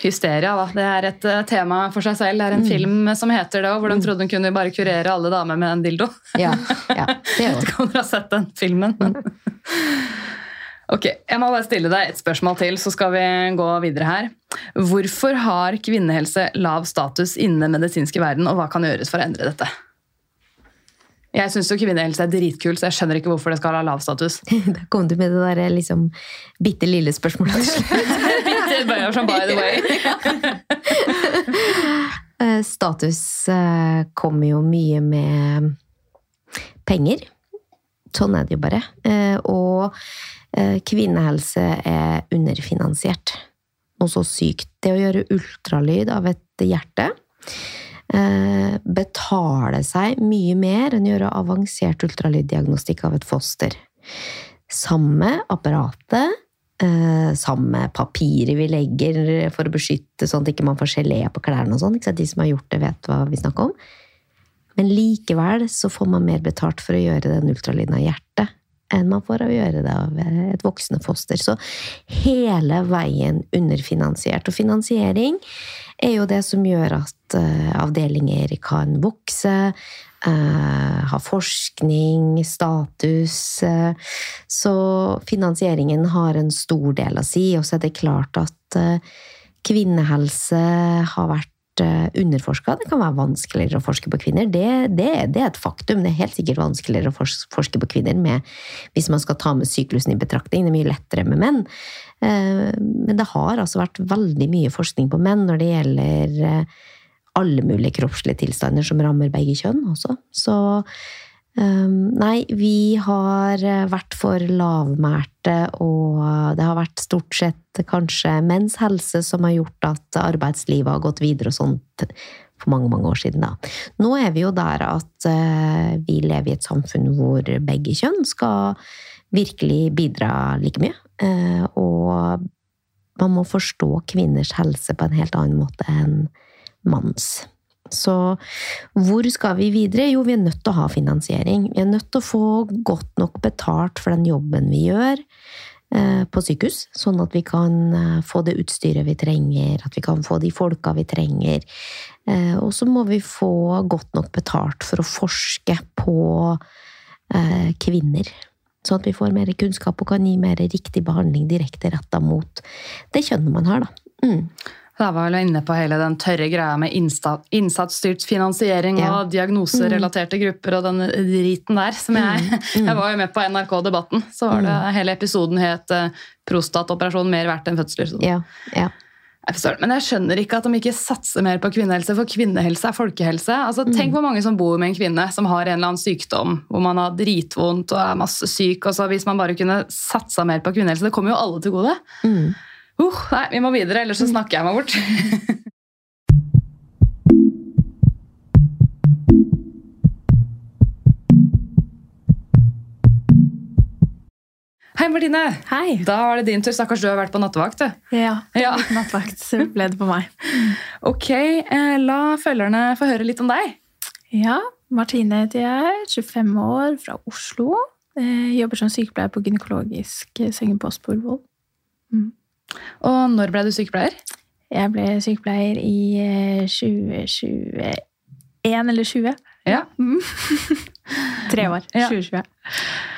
Hysteria, da. Det er et eh, tema for seg selv. Det er en film som heter det, òg, hvor de trodde hun kunne bare kurere alle damer med en dildo. Ja, <laughs> ja, det er ikke om dere har sett den filmen? <laughs> Ok, Jeg må bare stille deg et spørsmål til, så skal vi gå videre her. Hvorfor har kvinnehelse lav status innen den medisinske verden, og hva kan gjøres for å endre dette? Jeg syns kvinnehelse er dritkult, så jeg skjønner ikke hvorfor det skal ha lav status. <laughs> Da kom du med det der liksom bitte lille spørsmålet. Det bare sånn by the way. <laughs> Eh, Status eh, kommer jo mye med penger. Sånn er det jo bare. Eh, Og eh, kvinnehelse er underfinansiert. Noe så sykt. Det å gjøre ultralyd av et hjerte eh, betaler seg mye mer enn å gjøre avansert ultralyddiagnostikk av et foster. Samme apparatet, eh, samme papiret vi legger for å beskytte sånn at ikke man får gelé på klærne og sånn. De som har gjort det, vet hva vi snakker om. Men likevel så får man mer betalt for å gjøre den ultralyden av hjertet enn man får av å gjøre det av eh, et voksne foster. Så hele veien underfinansiert. Og finansiering er jo det som gjør at eh, avdelinger kan vokse, eh, ha forskning, status. så finansieringen har en stor del å si. Og så er det klart at eh, kvinnehelse har vært underforska. Det kan være vanskeligere å forske på kvinner. Det, det, det, er et faktum. Det er helt sikkert vanskeligere å forske på kvinner med, hvis man skal ta med syklusen i betraktning. Det er mye lettere med menn. Men det har altså vært veldig mye forskning på menn når det gjelder alle mulige kroppslige tilstander som rammer begge kjønn også. Så nei, vi har eh, vært for lavmælte, og det har vært stort sett kanskje menns helse som har gjort at arbeidslivet har gått videre og sånt for mange, mange år siden, da. Nå er vi jo der at uh, vi lever i et samfunn hvor begge kjønn skal virkelig bidra like mye. Uh, og man må forstå kvinners helse på en helt annen måte enn manns. Så hvor skal vi videre? Jo, vi er nødt til å ha finansiering. Vi er nødt til å få godt nok betalt for den jobben vi gjør eh, på sykehus, sånn at vi kan eh, få det utstyret vi trenger, at vi kan få de folka vi trenger. Eh, og så må vi få godt nok betalt for å forske på kvinner. Sånn at vi får mer kunnskap og kan gi mer riktig behandling direkte retta mot det kjønnet man har, da. Mm. Da var vel inne på hele den tørre greia med innsatsstyrt finansiering ja. og diagnoserelaterte mm. grupper og den driten der. som Jeg mm. <laughs> mm. jeg var jo med på NRK-debatten. Så var det mm. hele episoden het eh, 'Prostatoperasjon mer verdt enn fødsler'. Ja, ja. Jeg men jeg skjønner ikke at de ikke satser mer på kvinnehelse, for kvinnehelse er folkehelse. Altså, tenk mm. hvor mange som bor med en kvinne som har en eller annen sykdom, hvor man har dritvondt og er masse syk. og så Hvis man bare kunne satsa mer på kvinnehelse, det kommer jo alle til gode. Mm. Uh, nei, vi må videre, ellers så snakker jeg meg bort. <laughs> Hei, Martine. Hei. Da var det din tur. Stakkars du har vært på nattevakt. du. Ja, <laughs> ja. nattevakt ble det på meg. Ok, eh, La følgerne få høre litt om deg. Ja, Martine heter jeg. 25 år, fra Oslo. Jeg jobber som sykepleier på gynekologisk sengepost på Ullevål. Mm. Og når ble du sykepleier? Jeg ble sykepleier i 2021 eh, eller 20. Ja. Mm. <laughs> Tre år. 2020.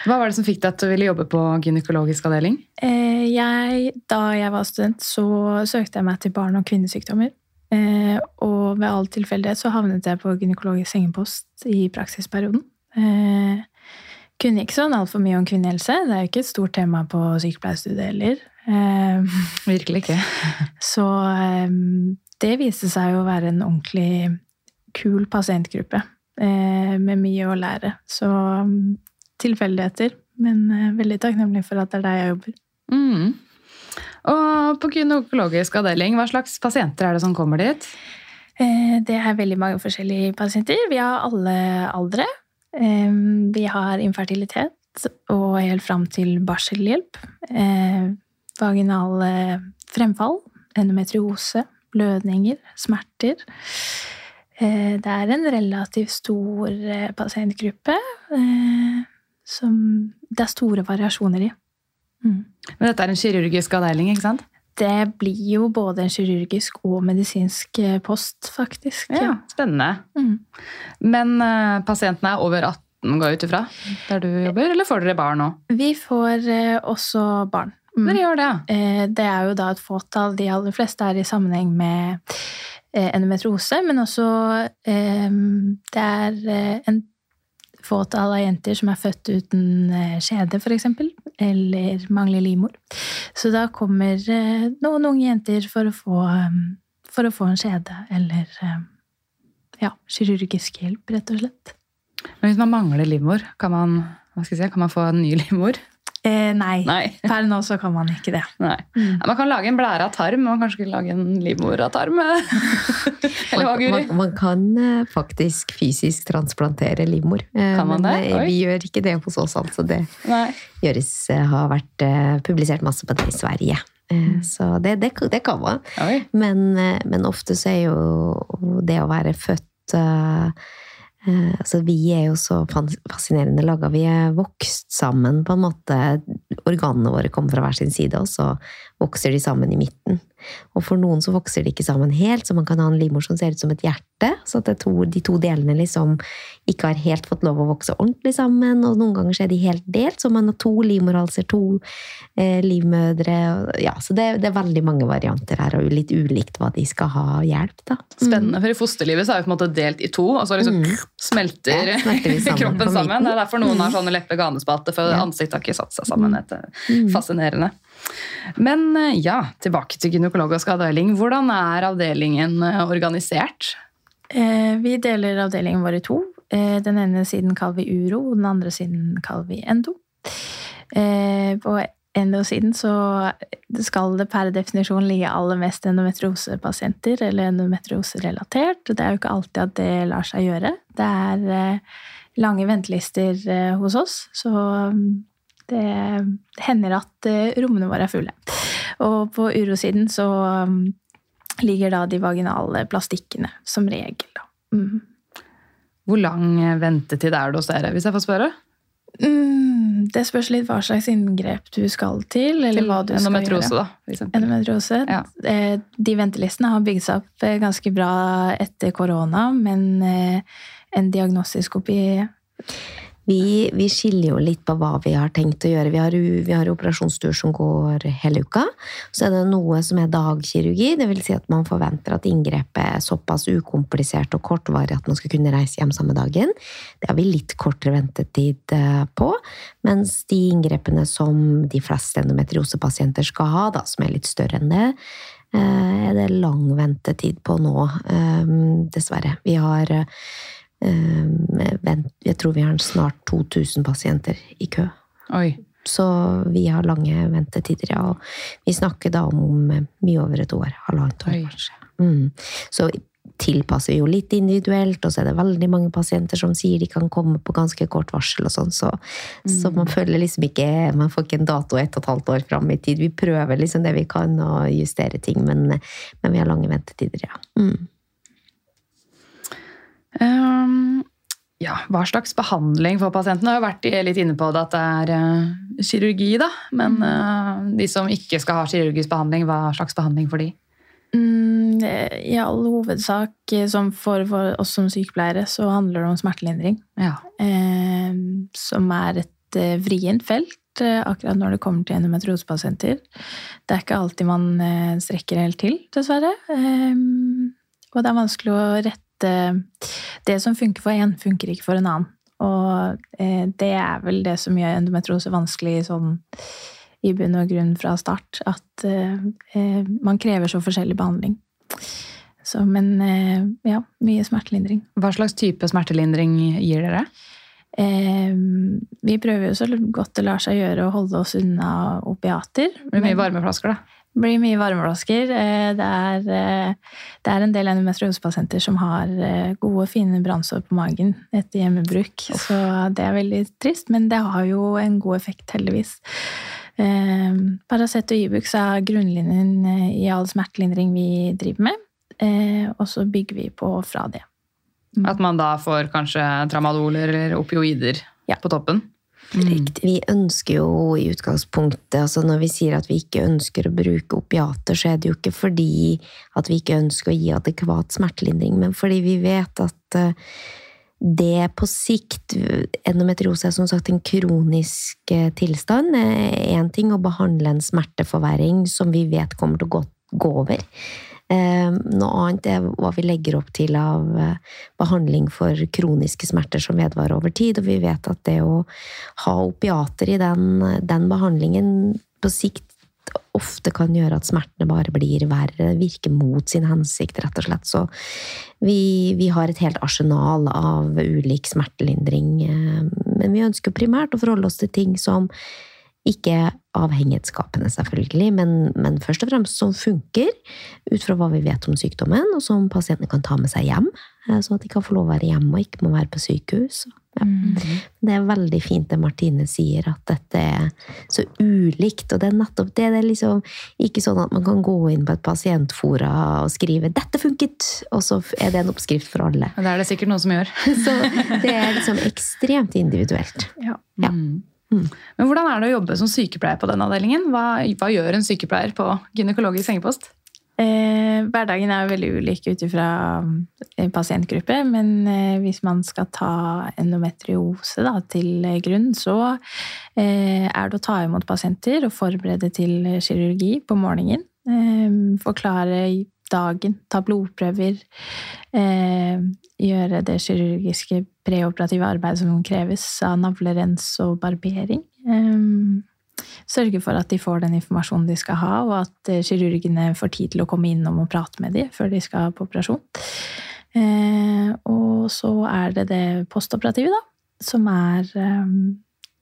Hva var det som fikk deg til å ville jobbe på gynekologisk avdeling? Eh, jeg, da jeg var student, så søkte jeg meg til barn- og kvinnesykdommer. Eh, og ved all tilfeldighet så havnet jeg på gynekologisk sengepost i praksisperioden. Kunne ikke sånn altfor mye om kvinnehelse. Det er jo ikke et stort tema på sykepleierstudiet heller. <laughs> Virkelig ikke. <laughs> Så det viste seg å være en ordentlig kul pasientgruppe. Eh, med mye å lære. Så mm, tilfeldigheter, men eh, veldig takknemlig for at det er der jeg jobber. Mm. Og på gynekologisk avdeling, hva slags pasienter er det som kommer dit? Eh, det er veldig mange forskjellige pasienter. Vi har alle aldre. Vi har infertilitet og helt fram til barselhjelp. Vaginal fremfall, endometriose, blødninger, smerter. Eh, det er en relativt stor eh, pasientgruppe eh, som det er store variasjoner i. Mm. Men dette er en kirurgisk avdeling, ikke sant? Det blir jo både en kirurgisk og medisinsk post, faktisk. Ja, ja. Spennende. Mm. Men uh, pasientene er over 18, går jeg ut ifra, der du jobber, eller får dere barn òg? Vi får uh, også barn. Mm. Dere gjør det? Uh, det er jo da et fåtall. De aller fleste er i sammenheng med Eh, endometriose, men også eh, det er eh, en fåtall av jenter som er født uten skjede, f.eks., eller mangler livmor. Så da kommer noen unge jenter for å få, for å få en skjede eller ja, kirurgisk hjelp, rett og slett. Men hvis man mangler livmor, kan man, si, kan man få en ny <laughs> livmor? Eh, nei. nei. <laughs> Per nå så kan man ikke det. Mm. Man kan lage en blære av tarm, man kan ikke lage en livmor av tarm. <laughs> Eller Guri? Man, man, kan uh, faktisk fysisk transplantere livmor. Uh, kan man men det? Uh, vi gjør ikke det hos oss, altså. Det gjøres, har vært publisert masse på det i Sverige. Mm. Så det, det, det, kan man. Men, men, ofte så er jo det å være født Eh, altså, vi er jo så fascinerende laga. Vi er vokst sammen, på en måte. Organene våre kommer fra hver sin side, og så vokser de sammen i midten. Og for noen så vokser de ikke sammen helt, så man kan ha en livmor som ser ut som et hjerte. Så at to, de to delene liksom ikke har helt fått lov å vokse ordentlig sammen. Og noen ganger så er de helt delt, så man har to livmorhalser, to eh, livmødre. Ja, så det, det, er veldig mange varianter her, og litt ulikt hva de skal ha hjelp, da. Mm. Spennende, for i fosterlivet så er vi på en måte delt i to, og så liksom mm. smelter, ja, smelter <laughs> sammen kroppen sammen. Det er derfor noen har mm. sånne leppe-ganespalte, for ja. ansiktet har ikke satt seg sammen. Det mm. fascinerende. Men eh, ja, tilbake til gynekologisk avdeling. Hvordan er avdelingen eh, organisert? Eh, Vi deler avdelingen vår i to. Den ene siden kaller vi uro, og den andre siden kaller vi endo. På endo-siden så skal det per definisjon ligge aller mest endometriosepasienter eller endometrioserelatert. Det er jo ikke alltid at det lar seg gjøre. Det er lange ventelister hos oss, så det hender at eh, rommene våre er fulle. Og på urosiden så mm, ligger da de vaginale plastikkene, som regel. Mm. Hvor lang ventetid er det hos dere, hvis jeg får spørre? Mm, det spørs litt hva slags inngrep du skal til, eller hva du skal gjøre. da. Endometriose. Ja. Eh, De ventelistene har bygd seg opp eh, ganske bra etter korona, men en en diagnostiskopi Vi, vi skiller jo litt på hva vi har tenkt å gjøre. Vi har, vi har operasjonstur som går hele uka. Så er det noe som er dagkirurgi, vil si at man forventer at inngrepet er såpass ukomplisert og kortvarig at man skal kunne reise hjem samme dagen. Det har vi litt kortere ventetid eh, på. Mens de inngrepene som de fleste endometriosepasienter skal ha, da, som er litt større enn det, eh, er det lang ventetid på nå, eh, dessverre. Vi har jeg tror vi har snart 2000 pasienter i kø. Oi. Så vi har lange ventetider, ja. Og vi snakker da om, om mye over et år. Halvannet år, Oi. kanskje. Mm. Så tilpasser vi jo litt individuelt, og så er det veldig mange pasienter som sier de kan komme på ganske kort varsel og sånn, så, så man føler liksom ikke Man får ikke en dato ett og et halvt år fram i tid. Vi prøver liksom det vi kan og justere ting, men, men vi har lange ventetider, ja. Mm. Ehm, ja, hva slags behandling for pasientene? Jeg har vært litt inne på det at det er eh, kirurgi, da. Men eh, de som ikke skal ha kirurgisk behandling, hva slags behandling for de? mm, I all hovedsak, eh, som for, for oss som sykepleiere, så handler det om smertelindring. Ja. eh, som er et eh, vrient felt, eh, akkurat når det kommer til endometriosepasienter. Det er ikke alltid man strekker helt til, dessverre. Eh, og det er vanskelig å rette Det som funker for én, funker ikke for en annen. Og eh, det er vel det som gjør endometriose vanskelig sånn i bunn og grunn fra start. At eh, eh, man krever så forskjellig behandling. Så, men eh, ja, mye smertelindring. Hva slags type smertelindring gir dere? Eh, vi prøver jo så godt det lar seg gjøre å holde oss unna opiater. Det blir mye varmeflasker, da. Det blir mye varmeflasker. Eh, Det eh, det er en del endometriosepasienter som har eh, gode, fine brannsår på magen etter hjemmebruk. Så det er veldig trist, men det har jo en god effekt, heldigvis. Paracet og Ibux er grunnlinjen i all smertelindring vi driver med. Og så bygger vi på fra det. At man da får kanskje tramadoler eller opioider Ja. på toppen? Riktig. Vi ønsker jo i utgangspunktet, altså når vi sier at vi ikke ønsker å bruke opiater, så er det jo ikke fordi at vi ikke ønsker å gi adekvat smertelindring, men fordi vi vet at eh, det på sikt Endometriose er som sagt en kronisk eh, tilstand. Én ting å behandle en smerteforverring som vi vet kommer til å gå, gå over. Eh, Noe annet er hva vi legger opp til av eh, behandling for kroniske smerter som vedvarer over tid. Og vi vet at det å ha opiater i den, den behandlingen på sikt ofte kan gjøre at smertene bare blir verre, virker mot sin hensikt, rett og slett. Så vi, vi har et helt arsenal av ulik smertelindring, eh, men vi ønsker primært å forholde oss til ting som ikke avhengighetsskapende, selvfølgelig, men, men først og fremst som funker, ut fra hva vi vet om sykdommen, og som pasientene kan ta med seg hjem, eh, så at de kan få lov å være hjemme og ikke må være på sykehus. Ja. Det er veldig fint det Martine sier, at dette er så ulikt. Og det er nettopp det. Det er liksom ikke sånn at man kan gå inn på et pasientfora og skrive 'dette funket', og så er det en oppskrift for alle. Det er det sikkert noen som gjør. <laughs> Så det er liksom ekstremt individuelt. Ja. Ja. Mm. Men hvordan er det å jobbe som sykepleier på den avdelingen? Hva, hva gjør en sykepleier på gynekologisk sengepost? Eh, hverdagen er jo veldig ulik ut ifra eh, pasientgruppe, men eh, hvis man skal ta endometriose da, til grunn, så eh, er det å ta imot pasienter og forberede til kirurgi på morgenen. Eh, forklare dagen, ta blodprøver, eh, gjøre det kirurgiske preoperative arbeidet som kreves av navlerens og barbering. Eh, sørge for at de får den informasjonen de skal ha, og at eh, kirurgene får tid til å komme innom og prate med dem før de skal på operasjon. Eh, og så er det det postoperative, da, som er eh,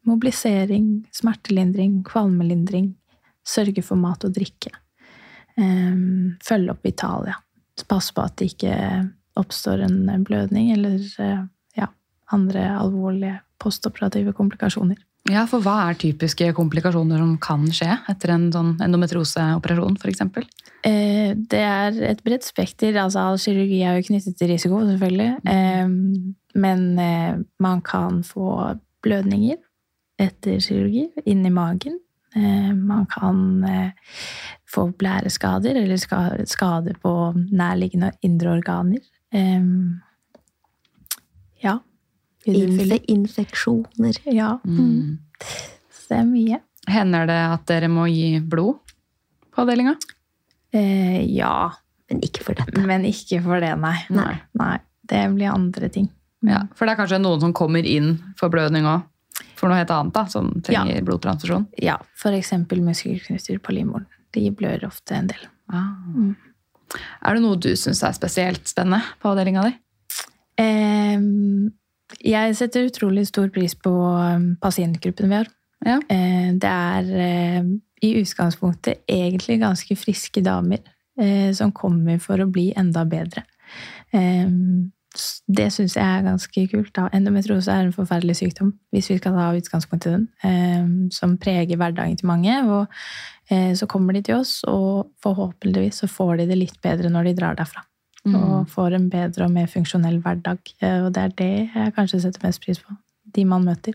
mobilisering, smertelindring, kvalmelindring, sørge for mat og drikke. Eh, følge opp Italia. Passe på at det ikke oppstår en blødning eller eh, ja, andre alvorlige postoperative komplikasjoner. Ja, for hva er typiske komplikasjoner som kan skje etter en sånn endometrioseoperasjon, f.eks.? Eh, det er et bredt spekter. altså All kirurgi er jo knyttet til risiko, selvfølgelig. Eh, men eh, man kan få blødninger etter kirurgi inni magen. Eh, man kan eh, få blæreskader eller skade på nærliggende indre organer. Eh, ja. Infe infeksjoner. Ja. Mm. Så det er mye. Hender det at dere må gi blod på avdelinga? Eh, ja. Men ikke for dette. Men ikke for det, nei. Nei. Nei, Det blir andre ting. Ja, For det er kanskje noen som kommer inn for blødning òg? For noe helt annet, da, som trenger blodtransfusjon? Ja, for eksempel muskelknuter på livmoren. De blør ofte en del. Ah. Er det noe du syns er spesielt spennende på avdelinga di? Ehm, jeg setter utrolig stor pris på um, pasientgruppen vi har. Ja. Eh, det er eh, i utgangspunktet egentlig ganske friske damer eh, som kommer for å bli enda bedre. S- det syns jeg er ganske kult. Da. Endometriose er en forferdelig sykdom, hvis vi skal ta utgangspunkt i den, eh, som preger hverdagen til mange. Og eh, så kommer de til oss, og forhåpentligvis så får de det litt bedre når de drar derfra og får en bedre og mer funksjonell hverdag. Eh, Og det er det jeg kanskje setter mest pris på. De man møter.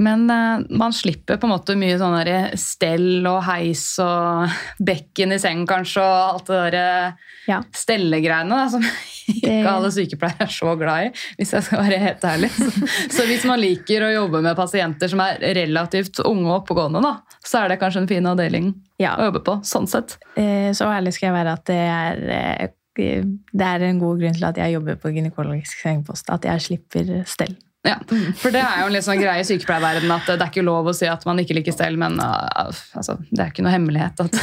Men eh, man slipper på en måte mye sånn stell og heis og bekken i seng kanskje, og alt det der eh, Ja. stellegreiene da, som <laughs> ikke Det- alle sykepleiere er så glad i, hvis jeg skal være helt ærlig. Så, så hvis man liker å jobbe med pasienter som er relativt unge og oppegående, da, så er det kanskje en fin avdeling Ja. å jobbe på, sånn sett. Eh, Så ærlig skal jeg være at det er det er en god grunn til at jeg jobber på gynekologisk sengepost. At jeg slipper stell. Ja, for det er jo en litt sånn greie i sykepleierverdenen at det er ikke lov å si at man ikke liker stell, men uh, altså, det er ikke noe hemmelighet at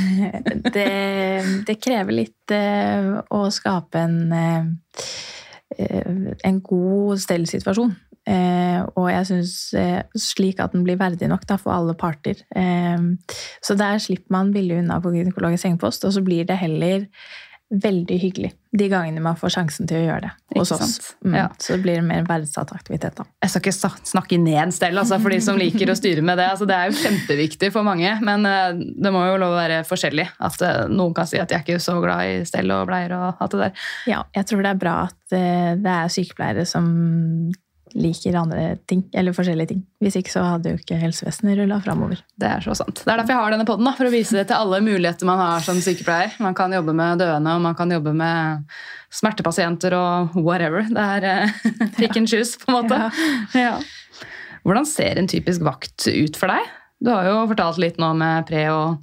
<laughs> det, det krever litt uh, å skape en, eh, en god stellsituasjon. Og jeg syns slik at den blir verdig nok da, for alle parter. Så der slipper man billig unna på gynekologisk sengepost, og så blir det heller veldig hyggelig de gangene man får sjansen til å gjøre det hos oss. Mm, Ja. Så blir det mer verdsatt aktivitet, da. Jeg skal ikke snakke ned stell altså, for de som liker å styre med det. Altså, det er jo kjempeviktig for mange, men eh, det må jo lov å være forskjellig. At eh, noen kan si at de er ikke så glad i stell og bleier og alt det der. Ja, jeg tror det er bra at eh, det er sykepleiere som liker andre ting, eller forskjellige ting. Hvis ikke så hadde jo ikke helsevesenet rulla framover. Det er så sant. Det er derfor jeg har denne podden, for å vise det til alle muligheter man har som sykepleier. Man kan jobbe med døende, og man kan jobbe med smertepasienter og whatever. Det er eh, <laughs> pick and choose, på en måte. Ja. Hvordan ser en typisk vakt ut for deg? Du har jo fortalt litt nå med pre- og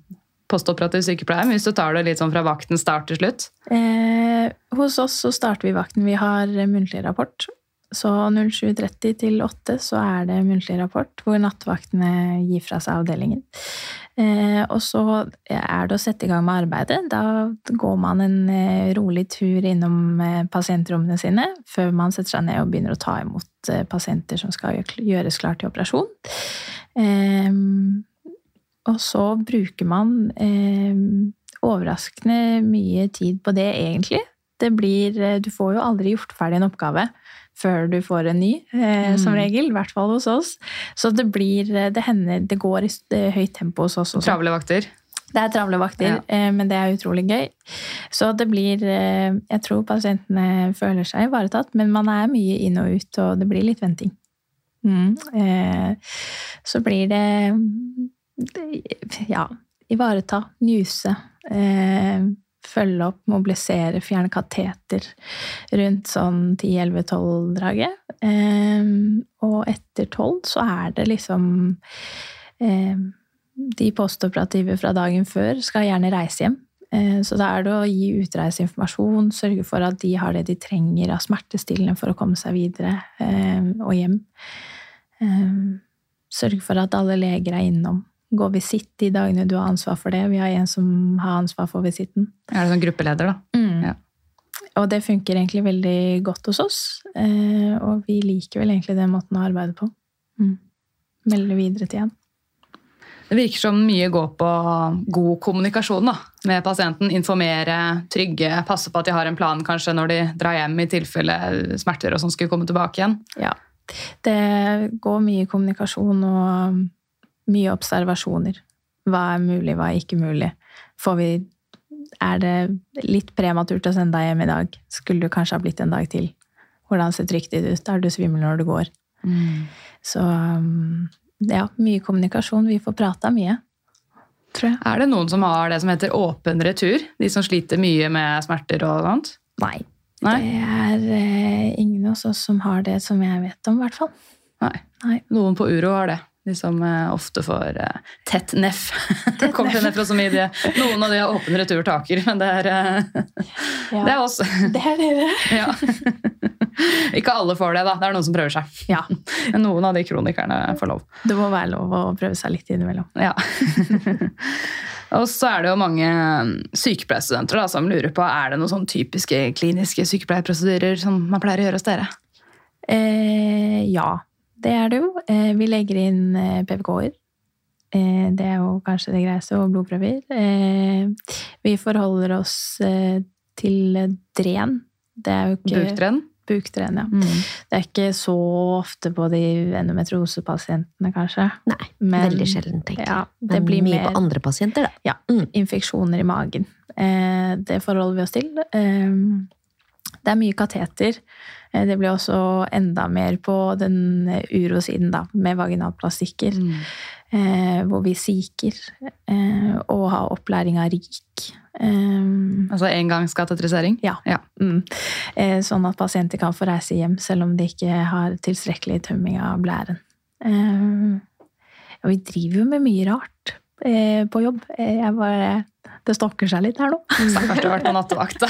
postoperativ sykepleier, men hvis du tar det litt sånn fra vakten start til slutt? Eh, hos oss så starter vi vakten. Vi har muntlig rapport. Så 07.30 til 8 så er det muntlig rapport, hvor nattvaktene gir fra seg avdelingen. Eh, og så er det å sette i gang med arbeidet. Da går man en eh, rolig tur innom eh, pasientrommene sine før man setter seg ned og begynner å ta imot eh, pasienter som skal gjøres klar til operasjon. Eh, og så bruker man eh, overraskende mye tid på det, egentlig. Det blir, du får jo aldri gjort ferdig en oppgave før du får en ny, eh, som regel. I hvert fall hos oss. Så det blir eh, Det hender det går i høyt tempo hos oss også. Travle vakter? Det er travle vakter, Ja. eh, men det er utrolig gøy. Så det blir eh, Jeg tror pasientene føler seg ivaretatt, men man er mye inn og ut, og det blir litt venting. Mm. Eh, så blir det, det Ja, ivareta, njuse. Eh, følge opp, mobilisere, fjerne kateter rundt sånn 10-11-12-draget. Eh, og etter 12 så er det liksom eh, de postoperative fra dagen før skal gjerne reise hjem. Eh, Så da er det å gi utreiseinformasjon, sørge for at de har det de trenger av smertestillende for å komme seg videre og hjem. Sørge for at alle leger er innom. Gå visitt de dagene du har ansvar for det. Vi har en som har ansvar for visitten. Er det sånn gruppeleder, da? Mm. Ja. Og det funker egentlig veldig godt hos oss. eh, Og vi liker vel egentlig den måten å arbeide på. Mm. Melde videre til igjen. Det virker som mye går på god kommunikasjon da, med pasienten. Informere, trygge, passe på at de har en plan kanskje når de drar hjem i tilfelle smerter og sånn skulle komme tilbake igjen. Ja. Det går mye kommunikasjon og mye observasjoner. Hva er mulig, hva er ikke mulig? Får vi Er det litt prematurt å sende deg hjem i dag? Skulle du kanskje ha blitt en dag til? Hvordan ser trygt ditt ut? Er du svimmel når du går? Så um, ja, mye kommunikasjon. Vi får prata mye, tror jeg. Er det noen som har det som heter åpen retur? De som sliter mye med smerter og sånt? Nei. Nei? Det er eh, ingen av oss som har det som jeg vet om, i hvert fall. Nei. Nei. Noen på Uro har det. De som eh, ofte får eh, tett neff. <laughs> Kommer til nefrosomie. de- Noen av de har åpen retur-taker, men det er, eh, Ja. <laughs> det er oss. Det er dere. <laughs> Ja. Ikke alle får det, da. Det er noen som prøver seg. Ja. Men noen av de kronikerne får lov. Det må være lov å prøve seg litt innimellom. Ja. og så er det jo mange sykepleierstudenter da, som lurer på er det noen sånn typiske kliniske sykepleierprosedyrer som man pleier å gjøre hos dere. Eh, ja, det er det jo. Eh, vi legger inn eh, PVK-er. Eh, det er jo kanskje det greieste, og blodprøver. Eh, vi forholder oss til dren. Det er jo ikke Buktrenn. Bukdren, ja. Det er ikke så ofte på de endometriosepasientene, kanskje. Nei, Men- veldig sjelden, tenker jeg. Ja, det Men blir mye mer på andre pasienter, da. ja, Mm. infeksjoner i magen. Eh, det forholder vi oss til. Det er mye kateter. Eh, det blir også enda mer på den urosiden, da, med vaginalplastikker. Eh, hvor vi siker eh, og har opplæring av RIK. Eh, Altså engangskatetrisering. ja. Ja. Mm. Eh, sånn at pasienter kan få reise hjem selv om de ikke har tilstrekkelig tømming av blæren. Eh, og vi driver jo med mye rart på jobb. Jeg bare, det stokker seg litt her nå. <laughs> Stakkars du har vært på nattevakt. da.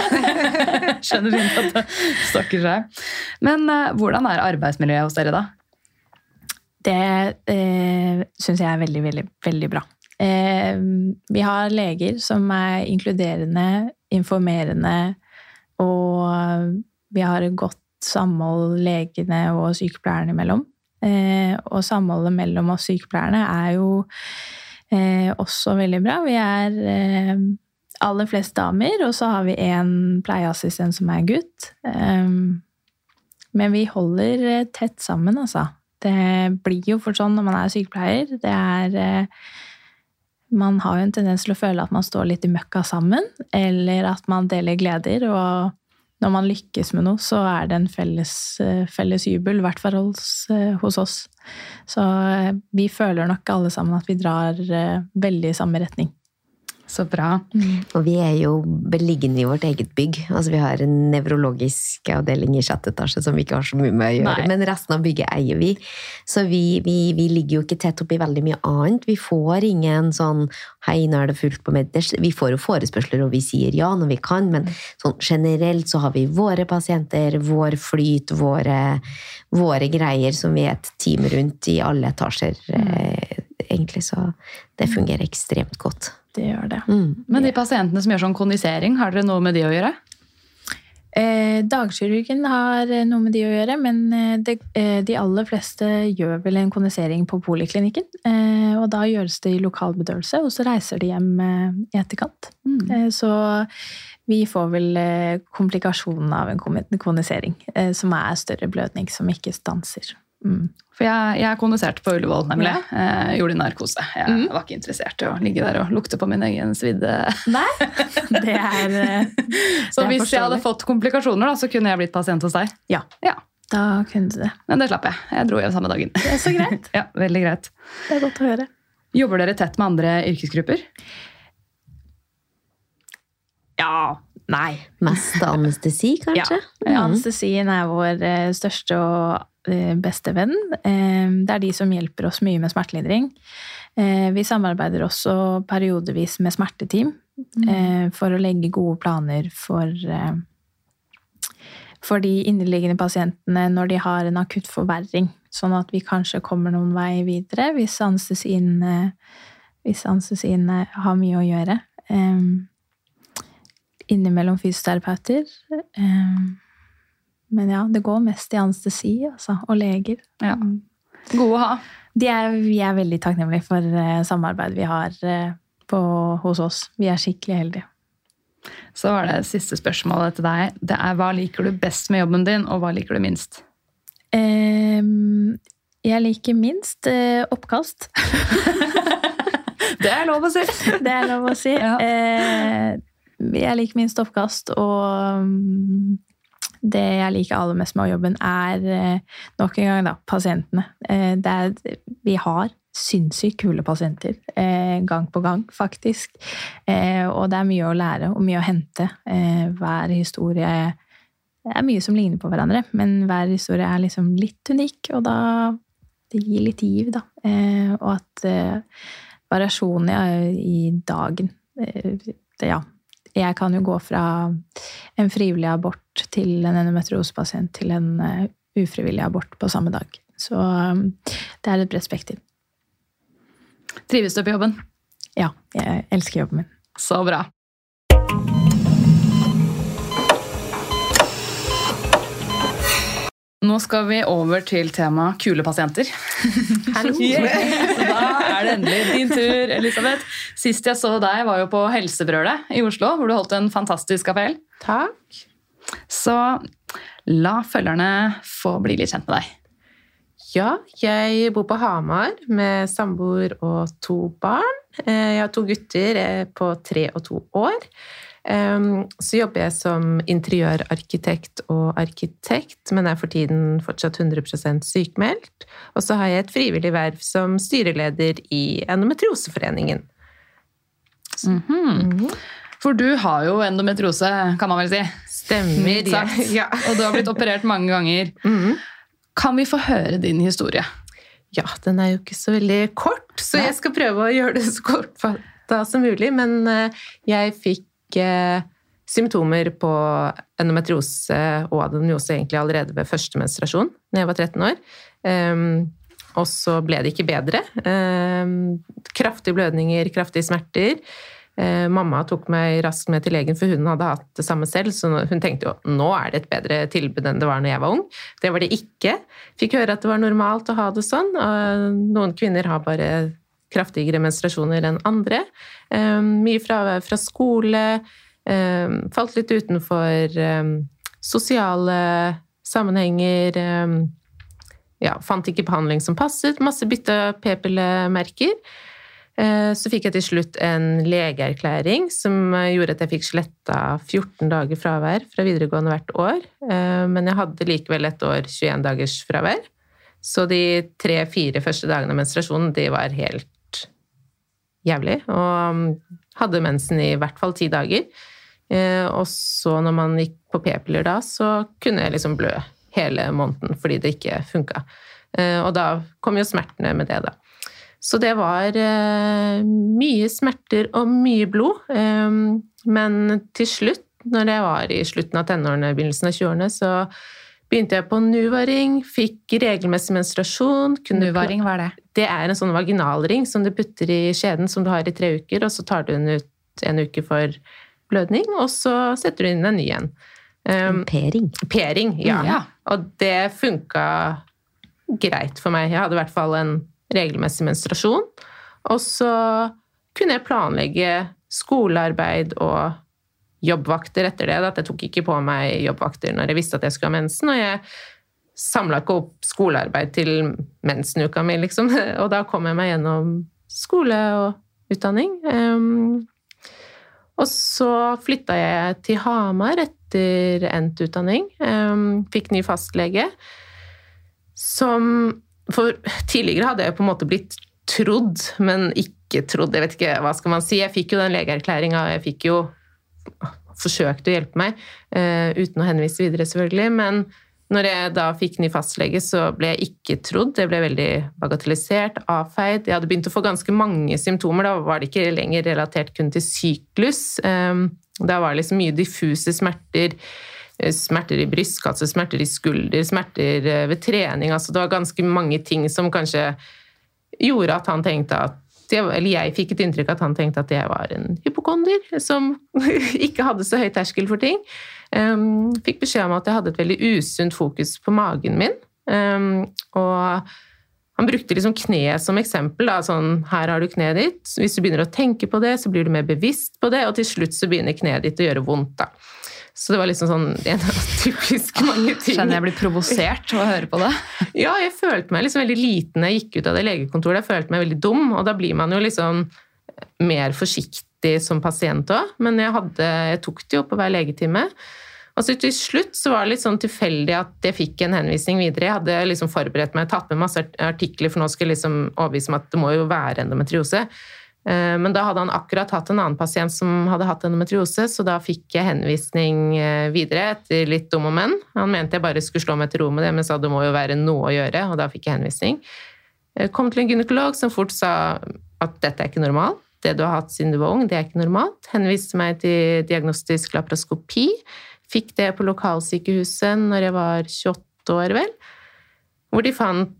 <laughs> Skjønner fint at det stokker seg. Men eh, hvordan er arbeidsmiljøet hos dere, da? Det eh, syns jeg er veldig, veldig, veldig bra. Eh, vi har leger som er inkluderende, informerende, og vi har et godt samhold legene og sykepleierne imellom. Eh, og samholdet mellom oss sykepleierne er jo eh, også veldig bra. Vi er eh, aller flest damer, og så har vi en pleieassistent som er gutt. Eh, men vi holder eh, tett sammen, altså. Det blir jo fort sånn når man er sykepleier. Det er eh, Man har jo en tendens til å føle at man står litt i møkka sammen, eller at man deler gleder. Og når man lykkes med noe, så er det en felles, eh, felles jubel, i hvert fall hos, eh, oss. Så eh, vi føler nok alle sammen at vi drar veldig i samme retning. Så bra. Og vi er jo beliggende i vårt eget bygg. Altså Vi har en nevrologisk avdeling i sjette etasje som vi ikke har så mye med å gjøre, Nei. men resten av bygget eier vi. Så vi, vi, vi ligger jo ikke tett oppi veldig mye annet. Vi får ingen sånn 'hei, nå er det fullt på Medders'. Vi får jo forespørsler, og vi sier ja når vi kan, men sånn generelt så har vi våre pasienter, vår flyt, våre, våre greier som vi er et team rundt i alle etasjer, Mm. egentlig. Så det fungerer ekstremt godt. Det gjør det. Mm. Men de pasientene som gjør sånn kondisering, har dere noe med de å gjøre? Eh, dagkirurgen har eh, noe med de å gjøre, men eh, det, eh, de aller fleste gjør vel en kondisering på poliklinikken. Eh, og da gjøres det i lokal bedøvelse, og så reiser de hjem eh, i etterkant. Eh, så vi får vel eh, komplikasjonen av en kondisering, eh, som er større blødning som ikke stanser. Mm. For jeg, jeg kondiserte på Ullevål, nemlig. Ja. Eh, gjorde narkose. Jeg Mm. var ikke interessert i å ligge der og lukte på min egen svidde. Nei, <laughs> det er eh, Så det er hvis jeg hadde fått komplikasjoner, da, så kunne jeg blitt pasient hos deg. Ja, Ja, da kunne du det. Men det slapp jeg. Jeg dro hjem samme dagen. Det er så greit. <laughs> ja, veldig greit. Det er godt å høre. Jobber dere tett med andre yrkesgrupper? Ja. Nei. Mest anestesi, <laughs> kanskje? Ja. Anestesien er vår eh, største og eh, beste venn. Eh, Det er de som hjelper oss mye med smertelindring. Vi samarbeider også periodevis med smerteteam mm. for å legge gode planer for, for de inneliggende pasientene når de har en akutt forverring. Sånn at vi kanskje kommer noen vei videre hvis anestesien, hvis anestesien har mye å gjøre. Eh, innimellom fysioterapeuter. Eh, Men ja, det går mest i anestesi altså, og leger. Ja. Gode å ha. De er, vi er veldig takknemlige for eh, samarbeidet vi har eh, på, hos oss. Vi er skikkelig heldige. Så var det siste spørsmålet til deg. Det er hva liker du best med jobben din, og hva liker du minst? Ehm, jeg liker minst eh, oppkast. <laughs> Det er lov å si! <laughs> Det er lov å si. Ja. Jeg liker minst oppkast, og mm, det jeg liker aller mest med jobben, er eh, nok en gang da, pasientene. Eh, er, vi har sinnssykt kule pasienter eh, gang på gang, faktisk. Og det er mye å lære og mye å hente. Hver historie Det er mye som ligner på hverandre, men hver historie er liksom litt unik, og da det gir litt giv, da. Og at variasjonen i, dagen Ja. Jeg kan jo gå fra en frivillig abort til en endometriosepasient til en eh, ufrivillig abort på samme dag. Så eh, det er et bredt spekter. Trives du på jobben? Ja, jeg elsker jobben min. Så bra. Nå skal vi over til temaet kule pasienter. Hallo! Yeah. <laughs> Så da er det endelig din tur, Elisabeth. Sist jeg så deg, var jo på Helsebrølet i Oslo, hvor du holdt en fantastisk appell. Takk. Så la følgerne få bli litt kjent med deg. Ja, jeg bor på Hamar med samboer og to barn. Eh, Jeg har to gutter på tre og to år. Så jobber jeg som interiørarkitekt og arkitekt, men er for tiden fortsatt 100% sykemeldt. Og så har jeg et frivillig verv som styreleder i Endometrioseforeningen. Mhm. For du har jo endometriose, kan man vel si. Stemmer. Mildt. <laughs> Ja. Og du har blitt operert mange ganger. Mhm. Kan vi få høre din historie? Ja, den er jo ikke så veldig kort, så jeg skal prøve å gjøre det så kortfatta som mulig. Men eh, jeg fikk eh, symptomer på endometriose og adenomyose egentlig allerede ved første menstruasjon, da jeg var 13 år. Ehm, og så ble det ikke bedre. Ehm, kraftige blødninger, kraftige smerter. Eh, mamma tok meg raskt med til legen, for hun hadde hatt det samme selv. Så hun tenkte jo nå er det et bedre tilbud enn det var når jeg var ung. Det var det ikke. Fikk høre at det var normalt å ha det sånn. og Noen kvinner har bare kraftigere menstruasjoner enn andre. Eh, mye fravær fra skole. eh, Falt litt utenfor eh, sosiale sammenhenger. Ja, fant ikke behandling som passet. Masse bytta p-pillemerker. Så fikk jeg til slutt en legeerklæring som eh, gjorde at jeg fikk sletta 14 dager fravær fra videregående hvert år. Men jeg hadde likevel et år 21 dagers fravær. Så de tre-fire første dagene av menstruasjonen, de var helt jævlig. Og mm, hadde mensen i hvert fall ti dager. Eh, Og så når man gikk på p-piller da, så kunne jeg liksom blø hele måneden fordi det ikke funka. Og da kom jo smertene med det, da. Så det var eh, mye smerter og mye blod. Eh, men til slutt, når jeg var i slutten av tenårene, begynnelsen av 20-årene, så begynte jeg på Nuvaring, fikk regelmessig menstruasjon. Nuvaring, hva er det? Det er en sånn vaginalring som du putter i skjeden som du har i tre uker, og så tar du den ut en uke for blødning, og så setter du inn en ny en. Um, Pering. P-ring, ja. Mm, ja. Og det funka greit for meg. Jeg hadde i hvert fall en regelmessig menstruasjon. Og så kunne jeg planlegge skolearbeid og jobbvakter etter det. At jeg tok ikke på meg jobbvakter når jeg visste at jeg skulle ha mensen. Og jeg samla ikke opp skolearbeid til mensenuka mi, liksom. <laughs> Og da kom jeg meg gjennom skole og utdanning. Og så flytta jeg til Hamar etter endt utdanning. Fikk ny fastlege. Som For tidligere hadde jeg på en måte blitt trodd, men ikke trodd. Jeg vet ikke, hva skal man si. Jeg fikk jo den legeerklæringa, og jeg fikk jo forsøkt å hjelpe meg, eh, uten å henvise videre, selvfølgelig. Men når jeg da fikk ny fastlege, så ble jeg ikke trodd. Jeg ble veldig bagatellisert, avfeid. Jeg hadde begynt å få ganske mange symptomer. Da var det ikke lenger relatert kun til syklus. Eh, Da var det liksom mye diffuse smerter. eh, Smerter i brystkasse, smerter i skulder, smerter eh, ved trening. Altså det var ganske mange ting som kanskje gjorde at han tenkte at jeg, eller jeg fikk et inntrykk at han tenkte at jeg var en hypokonder som <laughs> ikke hadde så høy terskel for ting. Fikk beskjed om at jeg hadde et veldig usunt fokus på magen min. Og han brukte liksom kneet som eksempel. Da, sånn, her har du kneet ditt. Hvis du begynner å tenke på det, så blir du mer bevisst på det, og til slutt så begynner kneet ditt å gjøre vondt. da. Så det var liksom sånn <laughs> en av typisk mange ting. Skjønner jeg blir provosert av å høre på det. <laughs> Ja, jeg følte meg liksom veldig liten da jeg gikk ut av det legekontoret. Jeg følte meg veldig dum, og da blir man jo liksom mer forsiktig som pasient òg. Men jeg, hadde, jeg tok det jo på hver legetime. Og så til slutt så var det litt sånn tilfeldig at jeg fikk en henvisning videre. Jeg hadde liksom forberedt meg, tatt med masse artikler, for nå skal jeg liksom overbevise meg at det må jo være endometriose. Eh, men da hadde han akkurat hatt en annen pasient som hadde hatt endometriose, så da fikk jeg henvisning eh, videre etter litt dum og men. Han mente jeg bare skulle slå meg til ro med det, men sa det må jo være noe å gjøre, og da fikk jeg henvisning. Jeg kom til en gynekolog som fort sa at dette er ikke normalt. Det du har hatt siden du var ung, det er ikke normalt. Henviste meg til diagnostisk laparoskopi. Fikk det på lokalsykehuset når jeg var 28 år, vel. Hvor de fant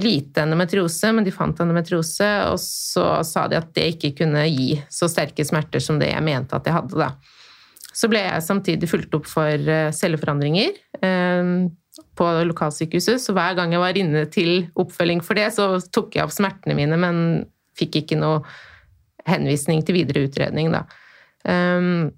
lite endometriose, men de fant endometriose, og så sa de at det ikke kunne gi så sterke smerter som det jeg mente at jeg hadde. da. Så ble jeg samtidig fulgt opp for eh, celleforandringer eh, på lokalsykehuset, så hver gang jeg var inne til oppfølging for det, så tok jeg opp smertene mine, men fikk ikke noe henvisning til videre utredning, da. Um,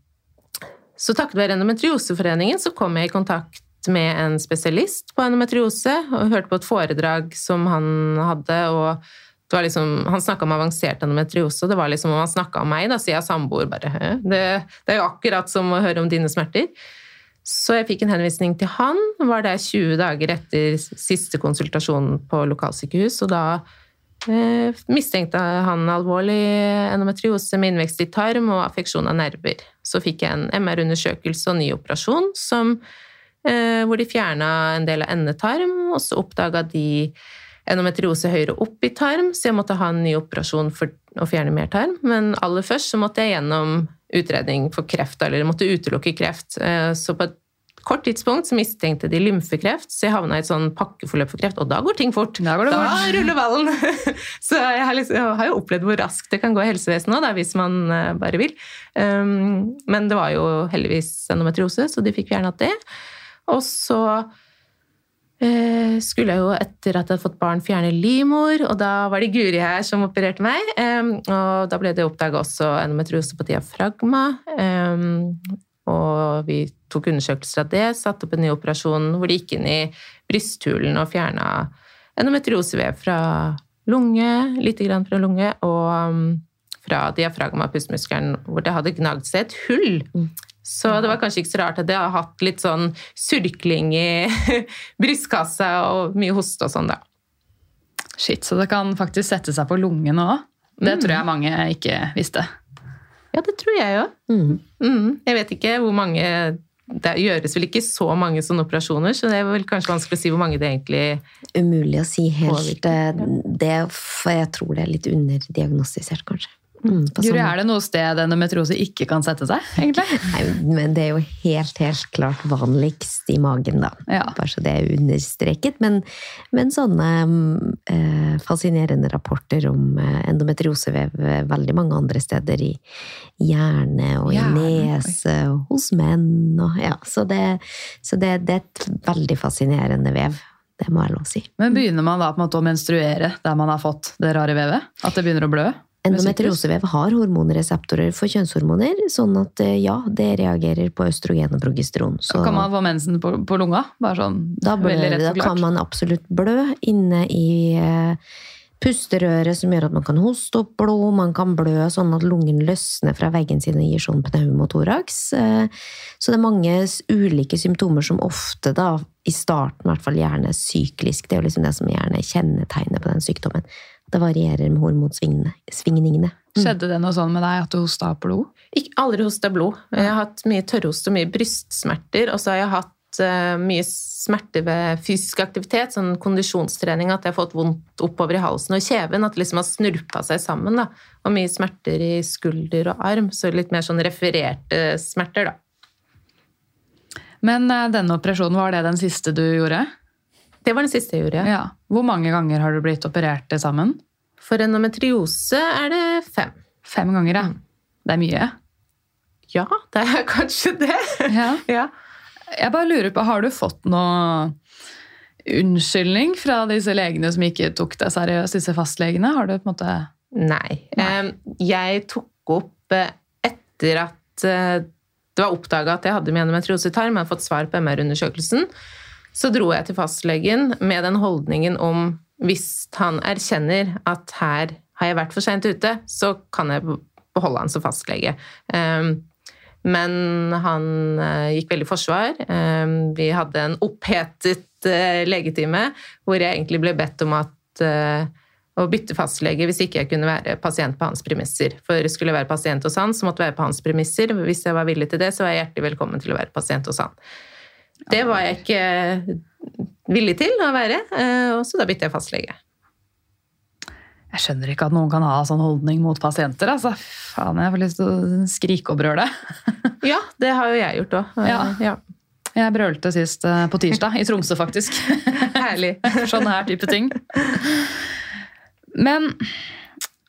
så takket være Endometrioseforeningen så kom jeg i kontakt med en spesialist på endometriose og hørte på et foredrag som han hadde. og Liksom, han snakka om avansert endometriose, og det var liksom om han snakka om meg. Da sier jeg samboer bare det, det, er jo akkurat som å høre om dine smerter. Så jeg fikk en henvisning til han. Var der 20 dager etter siste konsultasjon på lokalsykehus, og da mistenkte han alvorlig endometriose med innvekst i tarm og affeksjon av nerver. Så fikk jeg en MR-undersøkelse og ny operasjon som Eh, hvor de fjerna en del av endetarm, og så oppdaga de endometriose høyere opp i tarm, så jeg måtte ha en ny operasjon for å fjerne mer tarm. Men aller først så måtte jeg gjennom utredning for kreft, eller måtte utelukke kreft. Eh, så på et kort tidspunkt så mistenkte de lymfekreft, så jeg havna i et sånn pakkeforløp for kreft, og da går ting fort. Da, går det da fort. ruller ballen! <laughs> så jeg har, liksom, jeg har, jo opplevd hvor raskt det kan gå i helsevesenet òg, hvis man eh, bare vil. Um, men det var jo heldigvis endometriose, så de fikk fjernet det. Og så uh, skulle jeg jo, etter at jeg hadde fått barn, fjerne livmor, og da var det Guri her som opererte meg. Um, og da ble det oppdaga også endometriose på diafragma. um, og vi tok undersøkelser av det, satte opp en ny operasjon hvor de gikk inn i brysthulen og fjerna endometriosevev fra lunge, lite grann fra lunge, og um, fra diafragma, pustemuskelen, hvor det hadde gnagd seg et hull. Så det var kanskje ikke så rart at jeg har hatt litt sånn surkling i <laughs> brystkassa og mye hoste og sånn, da. Shit, så det kan faktisk sette seg på lungene òg? Det tror jeg mange ikke visste. Ja, det tror jeg jo. Mm. Mm. Jeg vet ikke hvor mange Det gjøres vel ikke så mange sånne operasjoner, så det er vel kanskje vanskelig å si hvor mange det egentlig Umulig å si helt Påvirker. eh, det, for jeg tror det er litt underdiagnostisert, kanskje. Mm, Guri, sånn- er det noe sted endometriose ikke kan sette seg, egentlig? Nei, men det er jo helt, helt klart vanligst i magen, da. Ja. Bare så det er understreket. Men, men sånne mm, eh, fascinerende rapporter om eh, endometriosevev veldig mange andre steder. I hjerne og Hjerne, i nese og hos menn. Og, ja, så det, så det, det er et veldig fascinerende vev. Det må jeg lov å si. Men begynner man da på en måte å menstruere der man har fått det rare vevet? At det begynner å blø? Endometriosevev har hormonreseptorer for kjønnshormoner, sånn at eh, ja, det reagerer på østrogen og progesteron. Så Kan man få mensen på, på lunga? Bare sånn da, blør, veldig rett da kan man absolutt blø inne i eh, pusterøret, som gjør at man kan hoste opp blod, man kan blø sånn at lungen løsner fra veggen sin og gir sånn pneumotoraks. Eh, Så det er mange ulike symptomer som ofte, da, i starten i hvert fall, gjerne er syklisk. Det er jo liksom det som gjerne kjennetegner på den sykdommen. Det varierer med hormonsvingningene. Mm. Skjedde det noe sånn med deg at du hosta blod? Ikke aldri hosta blod. Jeg har hatt mye tørrhost og mye brystsmerter. Og så har jeg hatt uh, mye smerter ved fysisk aktivitet, sånn kondisjonstrening, at jeg har fått vondt oppover i halsen og kjeven. At det liksom har snurpa seg sammen. da. Og mye smerter i skulder og arm. Så litt mer sånn refererte smerter, da. Men eh, denne operasjonen, var det den siste du gjorde? Det var den siste jeg gjorde. Ja. Hvor mange ganger har du blitt operert til sammen? For endometriose er det fem. Fem ganger, ja. Det er mye. Ja, det er <laughs> kanskje det. Ja. ja. Jeg bare lurer på, har du fått noe unnskyldning fra disse legene som ikke tok deg seriøst, disse fastlegene? Har du på en måte Nei. Nei. Jeg tok opp eh, etter at eh, det var oppdaga at jeg hadde med endometriose i tarm, jeg hadde fått svar på MR-undersøkelsen, så dro jeg til fastlegen med den holdningen om hvis han erkjenner at her har jeg vært for seint ute, så kan jeg beholde han som fastlege. Um, men han eh, gikk veldig forsvar. Um, vi hadde en opphetet eh, legetime hvor jeg egentlig ble bedt om at eh, å bytte fastlege hvis ikke jeg kunne være pasient på hans premisser. For skulle jeg være pasient hos han, så måtte jeg være på hans premisser. Hvis jeg var villig til det, så var jeg hjertelig velkommen til å være pasient hos han. Det var jeg ikke villig til å være, eh, og så da bytte jeg fastlege. Jeg skjønner ikke at noen kan ha sånn holdning mot pasienter. altså. Faen, jeg får lyst til å skrike og brøle. <laughs> Ja, det har jo jeg gjort òg. Ja. ja. Jeg brølte sist eh, på tirsdag, i Tromsø faktisk. <laughs> <laughs> Herlig. sånn her type ting. Men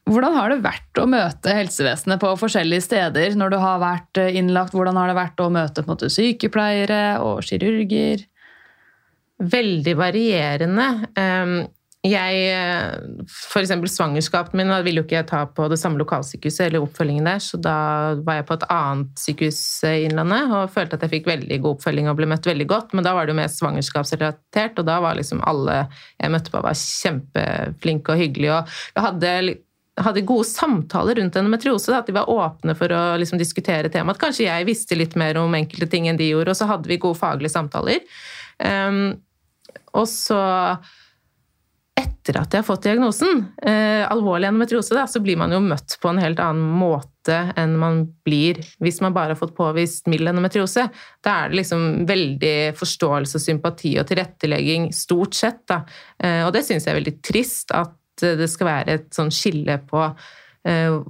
hvordan har det vært å møte helsevesenet på forskjellige steder når du har vært eh, innlagt? Hvordan har det vært å møte måte, sykepleiere og kirurger? Veldig varierende. Um, Jeg, for eksempel svangerskapet min ville jo ikke jeg ta på det samme lokalsykehuset eller oppfølgingen der, så da var jeg på et annet sykehus i Innlandet og følte at jeg fikk veldig god oppfølging og ble møtt veldig godt, men da var det jo mer svangerskapsrelatert, og da var liksom alle jeg møtte på var kjempeflinke og hyggelige, og jeg hadde hadde gode samtaler rundt endometriose. At de var åpne for å liksom, diskutere temaet. Kanskje jeg visste litt mer om enkelte ting enn de gjorde, og så hadde vi gode faglige samtaler. Um, og så etter at jeg har fått diagnosen, eh, alvorlig endometriose, da, så blir man jo møtt på en helt annen måte enn man blir hvis man bare har fått påvist mild endometriose. Da er det liksom veldig forståelse, sympati og tilrettelegging, stort sett. Da. Eh, og det syns jeg er veldig trist, at det skal være et sånn skille på eh,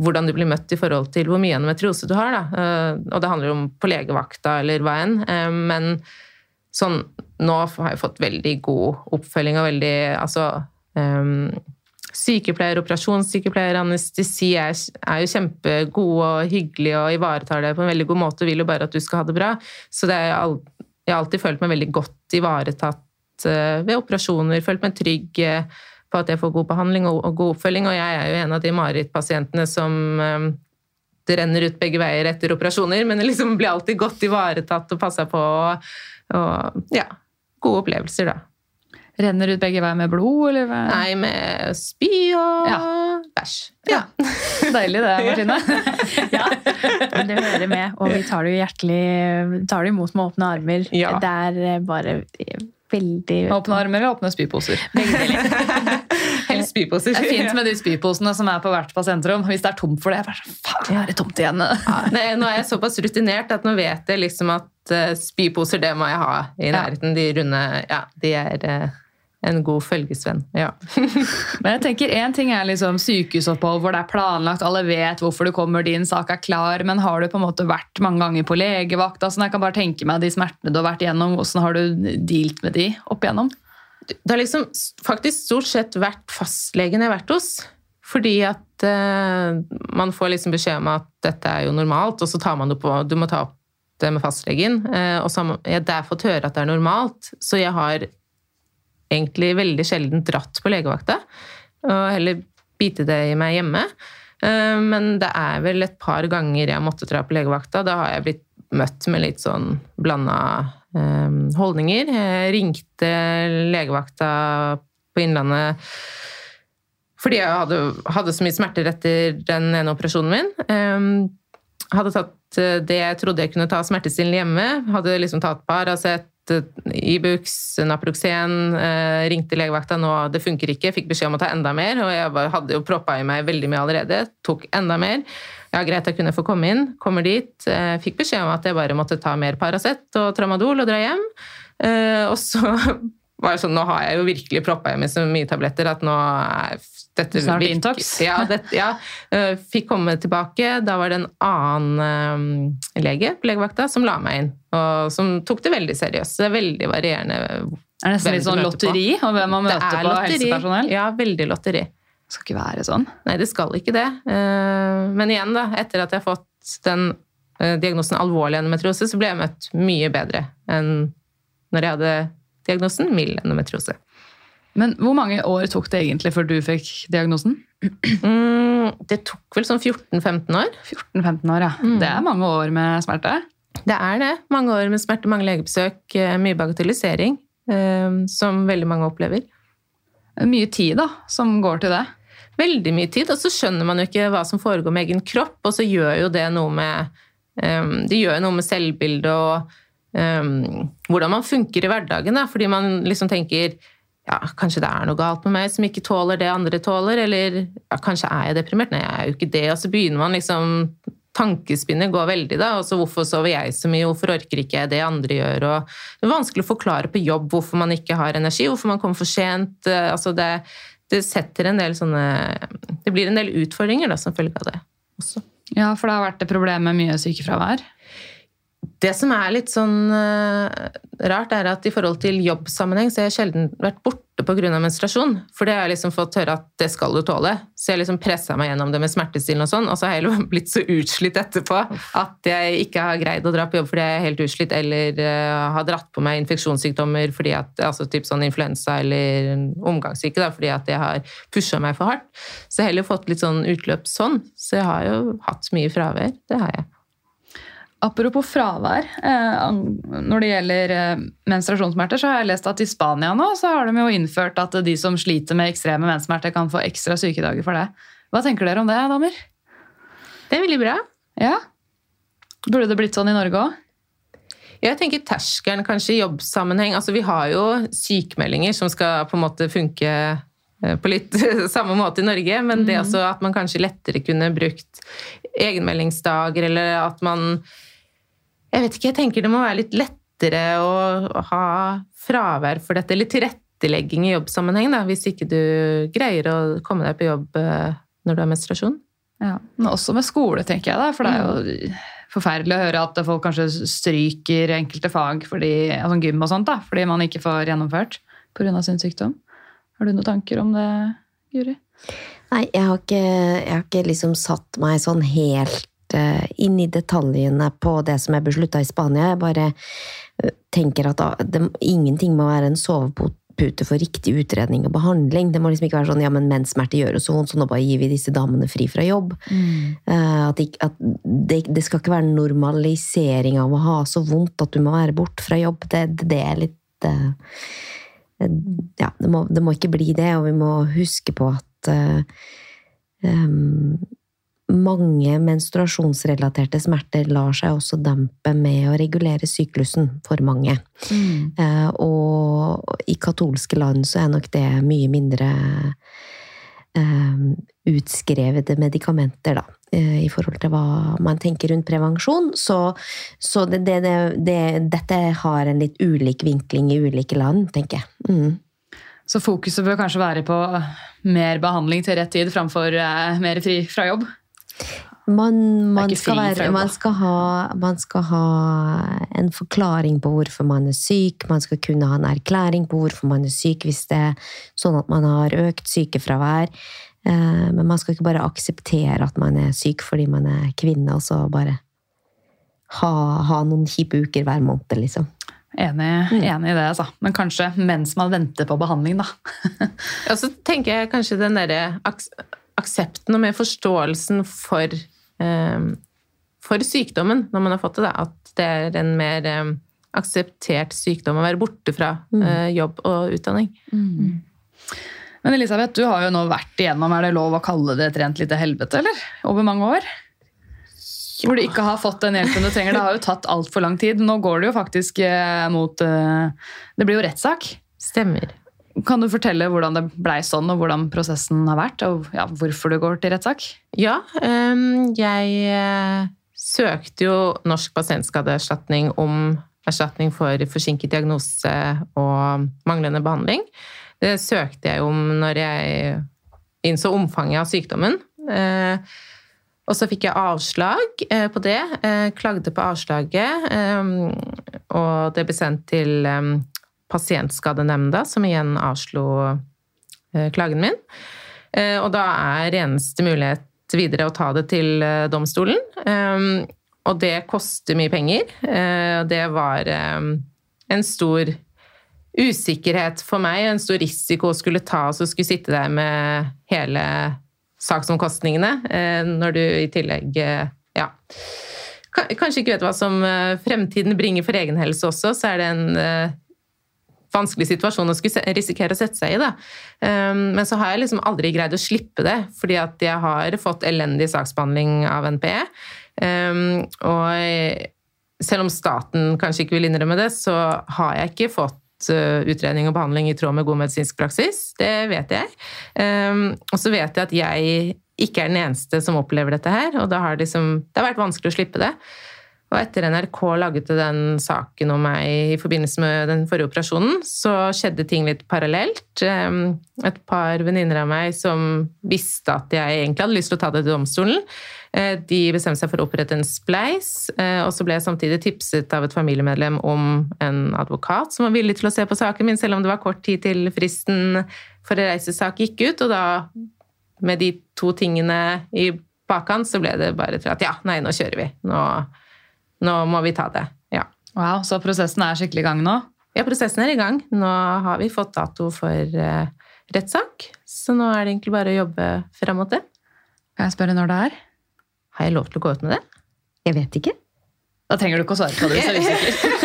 hvordan du blir møtt i forhold til hvor mye endometriose du har. Da. Eh, og det handler om på legevakta eller hva enn. Eh, men sånn, nå har jeg fått veldig god oppfølging og veldig altså, um, Sykepleier, operasjonssykepleier, anestesi er, er, jo kjempegode og hyggelige og ivaretar deg på en veldig god måte og vil jo bare at du skal ha det bra. Så det er, jeg har alltid følt meg veldig godt ivaretatt ved operasjoner, følt meg trygg på at jeg får god behandling og, og, god oppfølging. Og jeg er jo en av de marerittpasientene som um, det renner ut begge veier etter operasjoner, men det liksom blir alltid godt ivaretatt og passa på. Og, og ja, gode opplevelser, da. Renner ut begge veier med blod, eller? hva? Nei, med spy og Ja. bæsj. Ja. <laughs> Deilig det, Martine. <laughs> Ja, det hører med, og vi tar det jo hjertelig tar det imot med åpne armer. Ja. Det er eh, bare veldig Åpne armer eller åpne spyposer? Helst <laughs> spyposer. Det er fint med de spyposene som er på hvert pasientrom. Hvis det er tomt for det, jeg er bare sånn, faen, er det tomt igjen? <laughs> Nei, nå er jeg såpass rutinert at nå vet jeg liksom at eh, spyposer, det må jeg ha i nærheten. De runde, ja, de er eh, en god følgesvenn. Ja. <laughs> Men jeg tenker En ting er liksom sykehusopphold hvor det er planlagt, alle vet hvorfor du kommer, din sak er klar, men har du på en måte vært mange ganger på legevakt? Altså, jeg kan bare tenke meg de smertene du har vært igjennom, hvordan har du dealt med de opp igjennom? Det har liksom faktisk stort sett vært fastlegen jeg har vært hos. Fordi at eh, man får liksom beskjed om at dette er jo normalt, og så tar man det på Du må ta opp det med fastlegen. Eh, og så har jeg der fått høre at det er normalt, så jeg har egentlig veldig sjelden dratt på legevakta. Og heller bite det i meg hjemme. Eh, men det er vel et par ganger jeg har måttet dra på legevakta. Da har jeg blitt møtt med litt sånn blanda holdninger. Jeg ringte legevakta på Innlandet fordi jeg hadde, hadde så mye smerter etter den ene operasjonen min. Jeg hadde tatt eh, det jeg trodde jeg kunne ta smertestillende hjemme. Hadde liksom tatt Paracet, Ibux, Naproxen. Eh, ringte legevakta nå, det funker ikke. Fikk beskjed om å ta enda mer. Og jeg hadde jo proppa i meg veldig mye allerede. Tok enda mer. Ja, greit, jeg kunne få komme inn. Kommer dit. Eh, fikk beskjed om at jeg bare måtte ta mer Paracet og Tramadol og dra hjem. Eh, og så <laughs> var det sånn, nå har jeg jo virkelig proppa i meg så mye tabletter at nå er dette Snart virk- intox. <laughs> Ja, det, ja. Eh, Fikk komme tilbake. Da var det en annen lege på legevakta som la meg inn, og som tok det veldig seriøst. Det er veldig varierende Er det nesten litt sånn lotteri om hvem man møter er på helsepersonell? Ja, veldig lotteri. Skal ikke være sånn. Nei, det skal ikke det. Eh, Men igjen, da, etter at jeg har fått den eh, diagnosen alvorlig endometriose, så ble jeg møtt mye bedre enn når jeg hadde diagnosen mild endometriose. Men hvor mange år tok det egentlig før du fikk diagnosen? Mm, det tok vel sånn 14-15 år. 14-15 år, ja. Det er mange år med smerte. Det er det. Mange år med smerte, mange legebesøk, eh, mye bagatellisering, som veldig mange opplever. Mye tid da, som går til det. Veldig mye tid, og så skjønner man jo ikke hva som foregår med egen kropp, og så gjør jo det noe med um, Det gjør noe med selvbildet og um, hvordan man funker i hverdagen, da, fordi man liksom tenker ja, kanskje det er noe galt med meg som ikke tåler det andre tåler, eller ja, kanskje er jeg deprimert? Nei, jeg er jo ikke det. Og så begynner man liksom Tankespinnet går veldig, da. Og så hvorfor sover jeg så mye, hvorfor orker ikke jeg det andre gjør? Og det er vanskelig å forklare på jobb hvorfor man ikke har energi, hvorfor man kommer for sent. eh, Altså det, det setter en del sånne Det blir en del utfordringer da, som følge av det også. Ja, for det har vært et problem med mye sykefravær. Det som er litt sånn eh, rart, er at i forhold til jobbsammenheng så har jeg sjelden vært borte pga. menstruasjon. For det har jeg liksom fått høre at det skal du tåle. Så jeg liksom pressa meg gjennom det med smertestillende og sånn, og så har jeg heller <laughs> blitt så utslitt etterpå at jeg ikke har greid å dra på jobb fordi jeg er helt utslitt, eller uh, har dratt på meg infeksjonssykdommer fordi at, altså typ sånn influensa eller omgangssyke, da, fordi at jeg har pusha meg for hardt. Så jeg har heller fått litt sånn utløp sånn. Så jeg har jo hatt mye fravær. Det har jeg. Apropos fravær, eh, når det gjelder eh, menstruasjonssmerter, så har jeg lest at i Spania nå så har de jo innført at de som sliter med ekstreme menssmerter, kan få ekstra sykedager for det. Hva tenker dere om det, damer? Det er veldig bra. Ja? Burde det blitt sånn i Norge òg? Jeg tenker terskelen kanskje i jobbsammenheng. Altså, vi har jo sykemeldinger som skal på en måte funke eh, på litt <laughs> samme måte i Norge, men det også at man kanskje lettere kunne brukt egenmeldingsdager, eller at man Jeg vet ikke, jeg tenker det må være litt lettere å ha fravær for dette, eller tilrettelegging i jobbsammenheng, da, hvis ikke du greier å komme deg på jobb eh, når du har menstruasjon. Ja. Men også med skole, tenker jeg da. For det er jo forferdelig å høre at folk kanskje stryker enkelte fag, fordi, altså gym og sånt, da, fordi man ikke får gjennomført pga. sin sykdom. Har du noen tanker om det, Guri? Nei, jeg har ikke, jeg har ikke liksom satt meg sånn helt inn i detaljene på det som er beslutta i Spania. Jeg bare eh, tenker at det, ingenting må være en sovepute for riktig utredning og behandling. Det må liksom ikke være sånn ja, men menssmerter gjør jo så vondt, så nå bare gir vi disse damene fri fra jobb. Eh, at, ikke- at det, det skal ikke være normalisering av å ha så vondt at du må være bort fra jobb. Det, det er litt eh, Ja, det må, det må ikke bli det, og vi må huske på at eh, em, mange menstruasjonsrelaterte smerter lar seg også dempe med å regulere syklusen for mange. Mm. og i katolske land så er nok det mye mindre eh, utskrevede medikamenter, da. eh, I forhold til hva man tenker rundt prevensjon. Så, så det, det, det, det, dette har en litt ulik vinkling i ulike land, tenker jeg. Mm. Så fokuset bør kanskje være på mer behandling til rett tid framfor eh, mer fri fra jobb? Man, man, skal være, man, skal ha, man skal ha en forklaring på hvorfor man er syk. Man skal kunne ha en erklæring på hvorfor man er syk hvis det er sånn at man har økt sykefravær. Eh, Men man skal ikke bare akseptere at man er syk fordi man er kvinne, og så bare ha, ha noen kjipe uker hver måned, liksom. Enig, enig i det, altså. Men kanskje mens man venter på behandling, da. <laughs> ja, så tenker jeg kanskje den derre aksepten og mer forståelsen for, eh, for sykdommen når man har fått det. Da. At det er en mer eh, akseptert sykdom å være borte fra eh, jobb og utdanning. Men Elisabeth, du har jo nå vært igjennom, er det lov å kalle det et rent lite helvete, eller? Over mange år? Hvor du ikke har fått den hjelpen du trenger. Det har jo tatt altfor lang tid. Nå går det jo faktisk mot Det blir jo rettssak. Stemmer. Kan du fortelle hvordan det blei sånn, og hvordan prosessen har vært? Og ja, hvorfor du går til rettssak? Ja, ehm, jeg eh, søkte jo Norsk pasientskadeerstatning om erstatning for forsinket diagnose og manglende behandling. Det søkte jeg om når jeg innså omfanget av sykdommen. Eh, Og så fikk jeg avslag eh, på det. Klagde på avslaget, eh, og det ble sendt til eh, Pasientskadenemnda, som igjen avslo eh, klagen min. Eh, og da er eneste mulighet videre å ta det til eh, domstolen. Um, og det koster mye penger. Det var en stor usikkerhet for meg, en stor risiko å skulle ta og skulle sitte der med hele saksomkostningene, når du i tillegg ja, kanskje ikke vet hva som fremtiden bringer for egen helse også, så er det en vanskelig situasjon å skulle risikere å sette seg i. Da. Um, men så har jeg liksom aldri greid å slippe det, fordi at jeg har fått elendig saksbehandling av NPE. Um, og selv om staten kanskje ikke vil innrømme det, så har jeg ikke fått utredning og behandling i tråd med god medisinsk praksis. Det vet jeg. Um, og så vet jeg at jeg ikke er den eneste som opplever dette her, og da har liksom, det har vært vanskelig å slippe det. Og etter NRK laget den saken om meg i forbindelse med den forrige operasjonen, så skjedde ting litt parallelt. Et par venninner av meg som visste at jeg egentlig hadde lyst til å ta det til domstolen, uh, de bestemte seg for å opprette en spleis, uh, og så ble jeg samtidig tipset av et familiemedlem om en advokat som var villig til å se på saken min, selv om det var kort tid til fristen for å reise sak gikk ut. Og da med de to tingene i bakkant, så ble det bare til at ja, nei, nå kjører vi. Nå, nå må vi ta det. Ja. Wow, Så prosessen er skikkelig i gang nå? Ja, prosessen er i gang. Nå har vi fått dato for uh, rettssak, så nå er det egentlig bare å jobbe fram mot det. Kan jeg spørre når det er? Har jeg lov til å gå ut med det? Jeg vet ikke. Da trenger du ikke å svare på det hvis du er usikker. <laughs>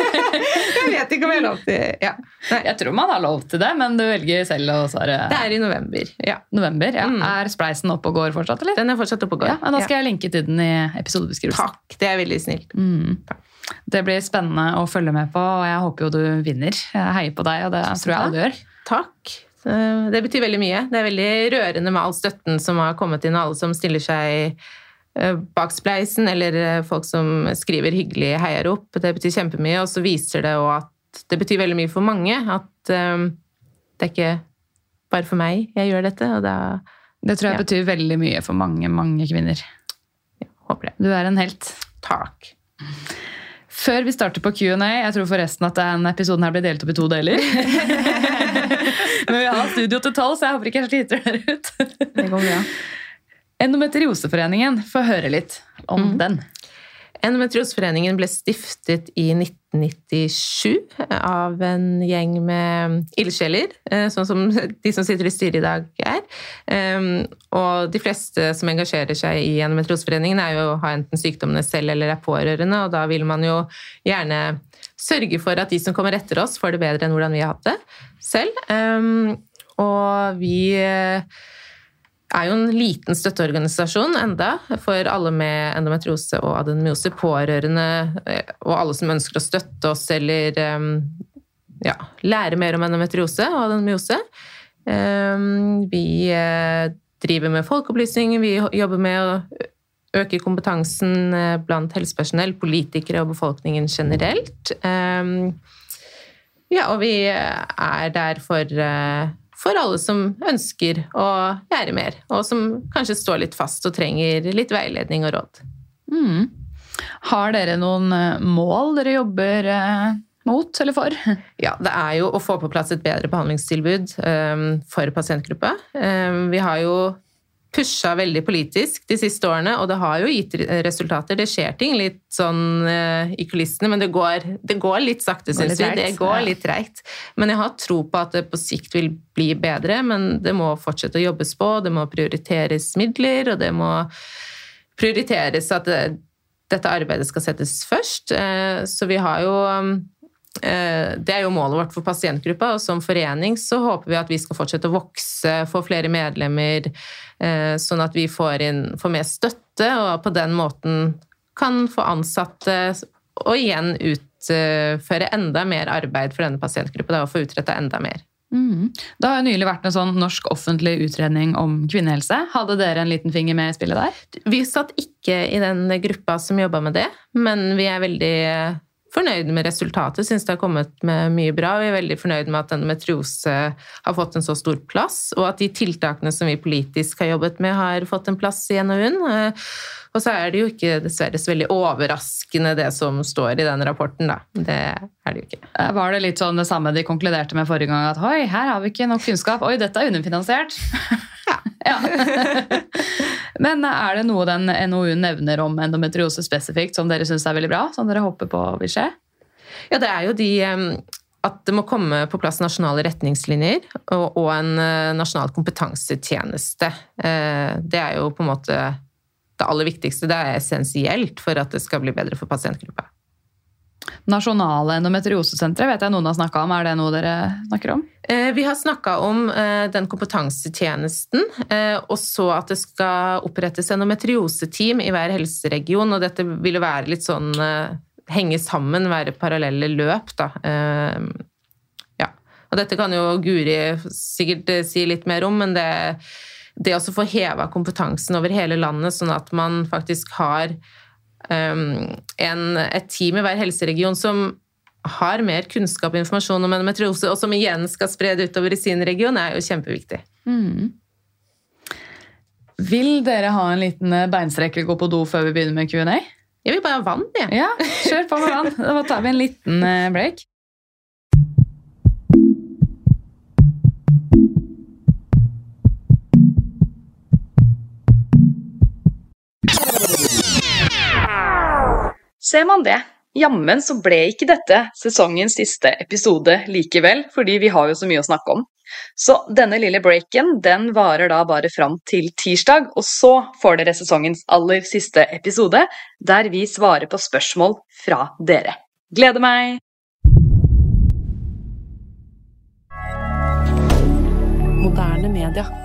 vet ikke om jeg har lov til ja. Jeg tror man har lov til det, men du velger selv å svare. Det er i november. ja. November, ja. Mm. Er spleisen oppe og går fortsatt, eller? Den er fortsatt oppe og går. Da skal jeg linke til den i episodebeskrivelsen. Takk, det er veldig snilt. Mm. Det blir spennende å følge med på, og jeg håper jo du vinner. Jeg heier på deg, og det tror jeg alle gjør. Takk. Eh, Det betyr veldig mye. Det er veldig rørende med all støtten som har kommet inn, og alle som stiller seg eh, bak spleisen, eller eh, folk som skriver hyggelig heier opp. Det betyr kjempemye, og så viser det òg at det betyr veldig mye for mange. At um, det er ikke bare for meg jeg gjør dette. og da Det tror jeg Ja. betyr veldig mye for mange, mange kvinner. håper det. Du er en helt. Takk. Før vi starter på Q&A, jeg tror forresten at denne episoden her blir delt opp i to deler. <laughs> Men vi har studio til tolv, så jeg håper ikke jeg sliter dere ut. Det går bra. Endometrioseforeningen, få høre litt om den. Endometrioseforeningen ble stiftet i 1997 av en gjeng med ildsjeler, eh, sånn som de som sitter i styret i dag er. Um, Og de fleste som engasjerer seg i Endometrioseforeningen, er jo har enten sykdommene selv eller er pårørende, og da vil man jo gjerne sørge for at de som kommer etter oss, får det bedre enn hvordan vi har hatt det selv. Um, Og vi eh, er jo en liten støtteorganisasjon enda for alle med endometriose og adenomyose, pårørende eh, og alle som ønsker å støtte oss eller eh, ja, lære mer om endometriose og adenomyose. Eh, Vi eh, driver med folkeopplysning, vi jobber med å øke kompetansen eh, blant helsepersonell, politikere og befolkningen generelt. Eh, Ja, og vi er der for for alle som ønsker å lære mer, og som kanskje står litt fast og trenger litt veiledning og råd. Mm. Har dere noen eh, mål dere jobber eh, mot eller for? <laughs> Ja, det er jo å få på plass et bedre behandlingstilbud um, for pasientgruppa. Um, vi har jo pusha veldig politisk de siste årene, og det har jo gitt resultater. Det skjer ting litt sånn uh, i kulissene, men det går, det går litt sakte, syns vi. Det går litt treigt. Men jeg har tro på at det på sikt vil bli bedre, men det må fortsette å jobbes på, det må prioriteres midler, og det må prioriteres at det, dette arbeidet skal settes først. Uh, Så vi har jo um, Det er jo målet vårt for pasientgruppa, og som forening så håper vi at vi skal fortsette å vokse, få flere medlemmer, eh, sånn at vi får, inn, får mer støtte, og på den måten kan få ansatte og igjen utføre enda mer arbeid for denne pasientgruppa, og få utretta enda mer. Mm. Det har jo nylig vært en sånn norsk offentlig utredning om kvinnehelse. Hadde dere en liten finger med i spillet der? Vi satt ikke i den gruppa som jobba med det, men vi er veldig fornøyd med resultatet. Syns det har kommet med mye bra. Vi er veldig fornøyd med at endometriose har fått en så stor plass, og at de tiltakene som vi politisk har jobbet med, har fått en plass i NOU-en. Eh, Og så er det jo ikke dessverre så veldig overraskende det som står i den rapporten, da. Det er det jo ikke. Eh, Var det litt sånn det samme de konkluderte med forrige gang? At oi, her har vi ikke nok kunnskap. Oi, dette er underfinansiert. <laughs> Ja. <laughs> Men er det noe den NOU-en nevner om endometriose spesifikt som dere syns er veldig bra? Som dere håper på vil skje? Ja, det er jo de at det må komme på plass nasjonale retningslinjer og, en eh, nasjonal kompetansetjeneste. Eh, Det er jo på en måte det aller viktigste. Det er essensielt for at det skal bli bedre for pasientgruppa. Nasjonale endometriosesenteret vet jeg noen har snakka om. Er det noe dere snakker om? Eh, Vi har snakka om eh, den kompetansetjenesten, eh, og så at det skal opprettes endometrioseteam i hver helseregion. Og dette vil være litt sånn henge sammen, være parallelle løp, da. Ja. Og dette kan jo Guri sikkert si litt mer om, men det, det å få heva kompetansen over hele landet, sånn at man faktisk har en, et team i hver helseregion som har mer kunnskap og informasjon om endometriose, og som igjen skal spre det utover i sin region, er jo kjempeviktig. Vil dere ha en liten beinstrekker beinstrekk eller gå på do før vi begynner med Q&A? Jeg vil bare ha vann, jeg. Ja, kjør på med vann. Da tar vi en liten eh, break. Ser man det? Jammen så ble ikke dette sesongens siste episode likevel, fordi vi har jo så mye å snakke om. Så denne lille breaken den varer da bare fram til tirsdag, og så får dere sesongens aller siste episode, der vi svarer på spørsmål fra dere. Gleder meg! Moderne media.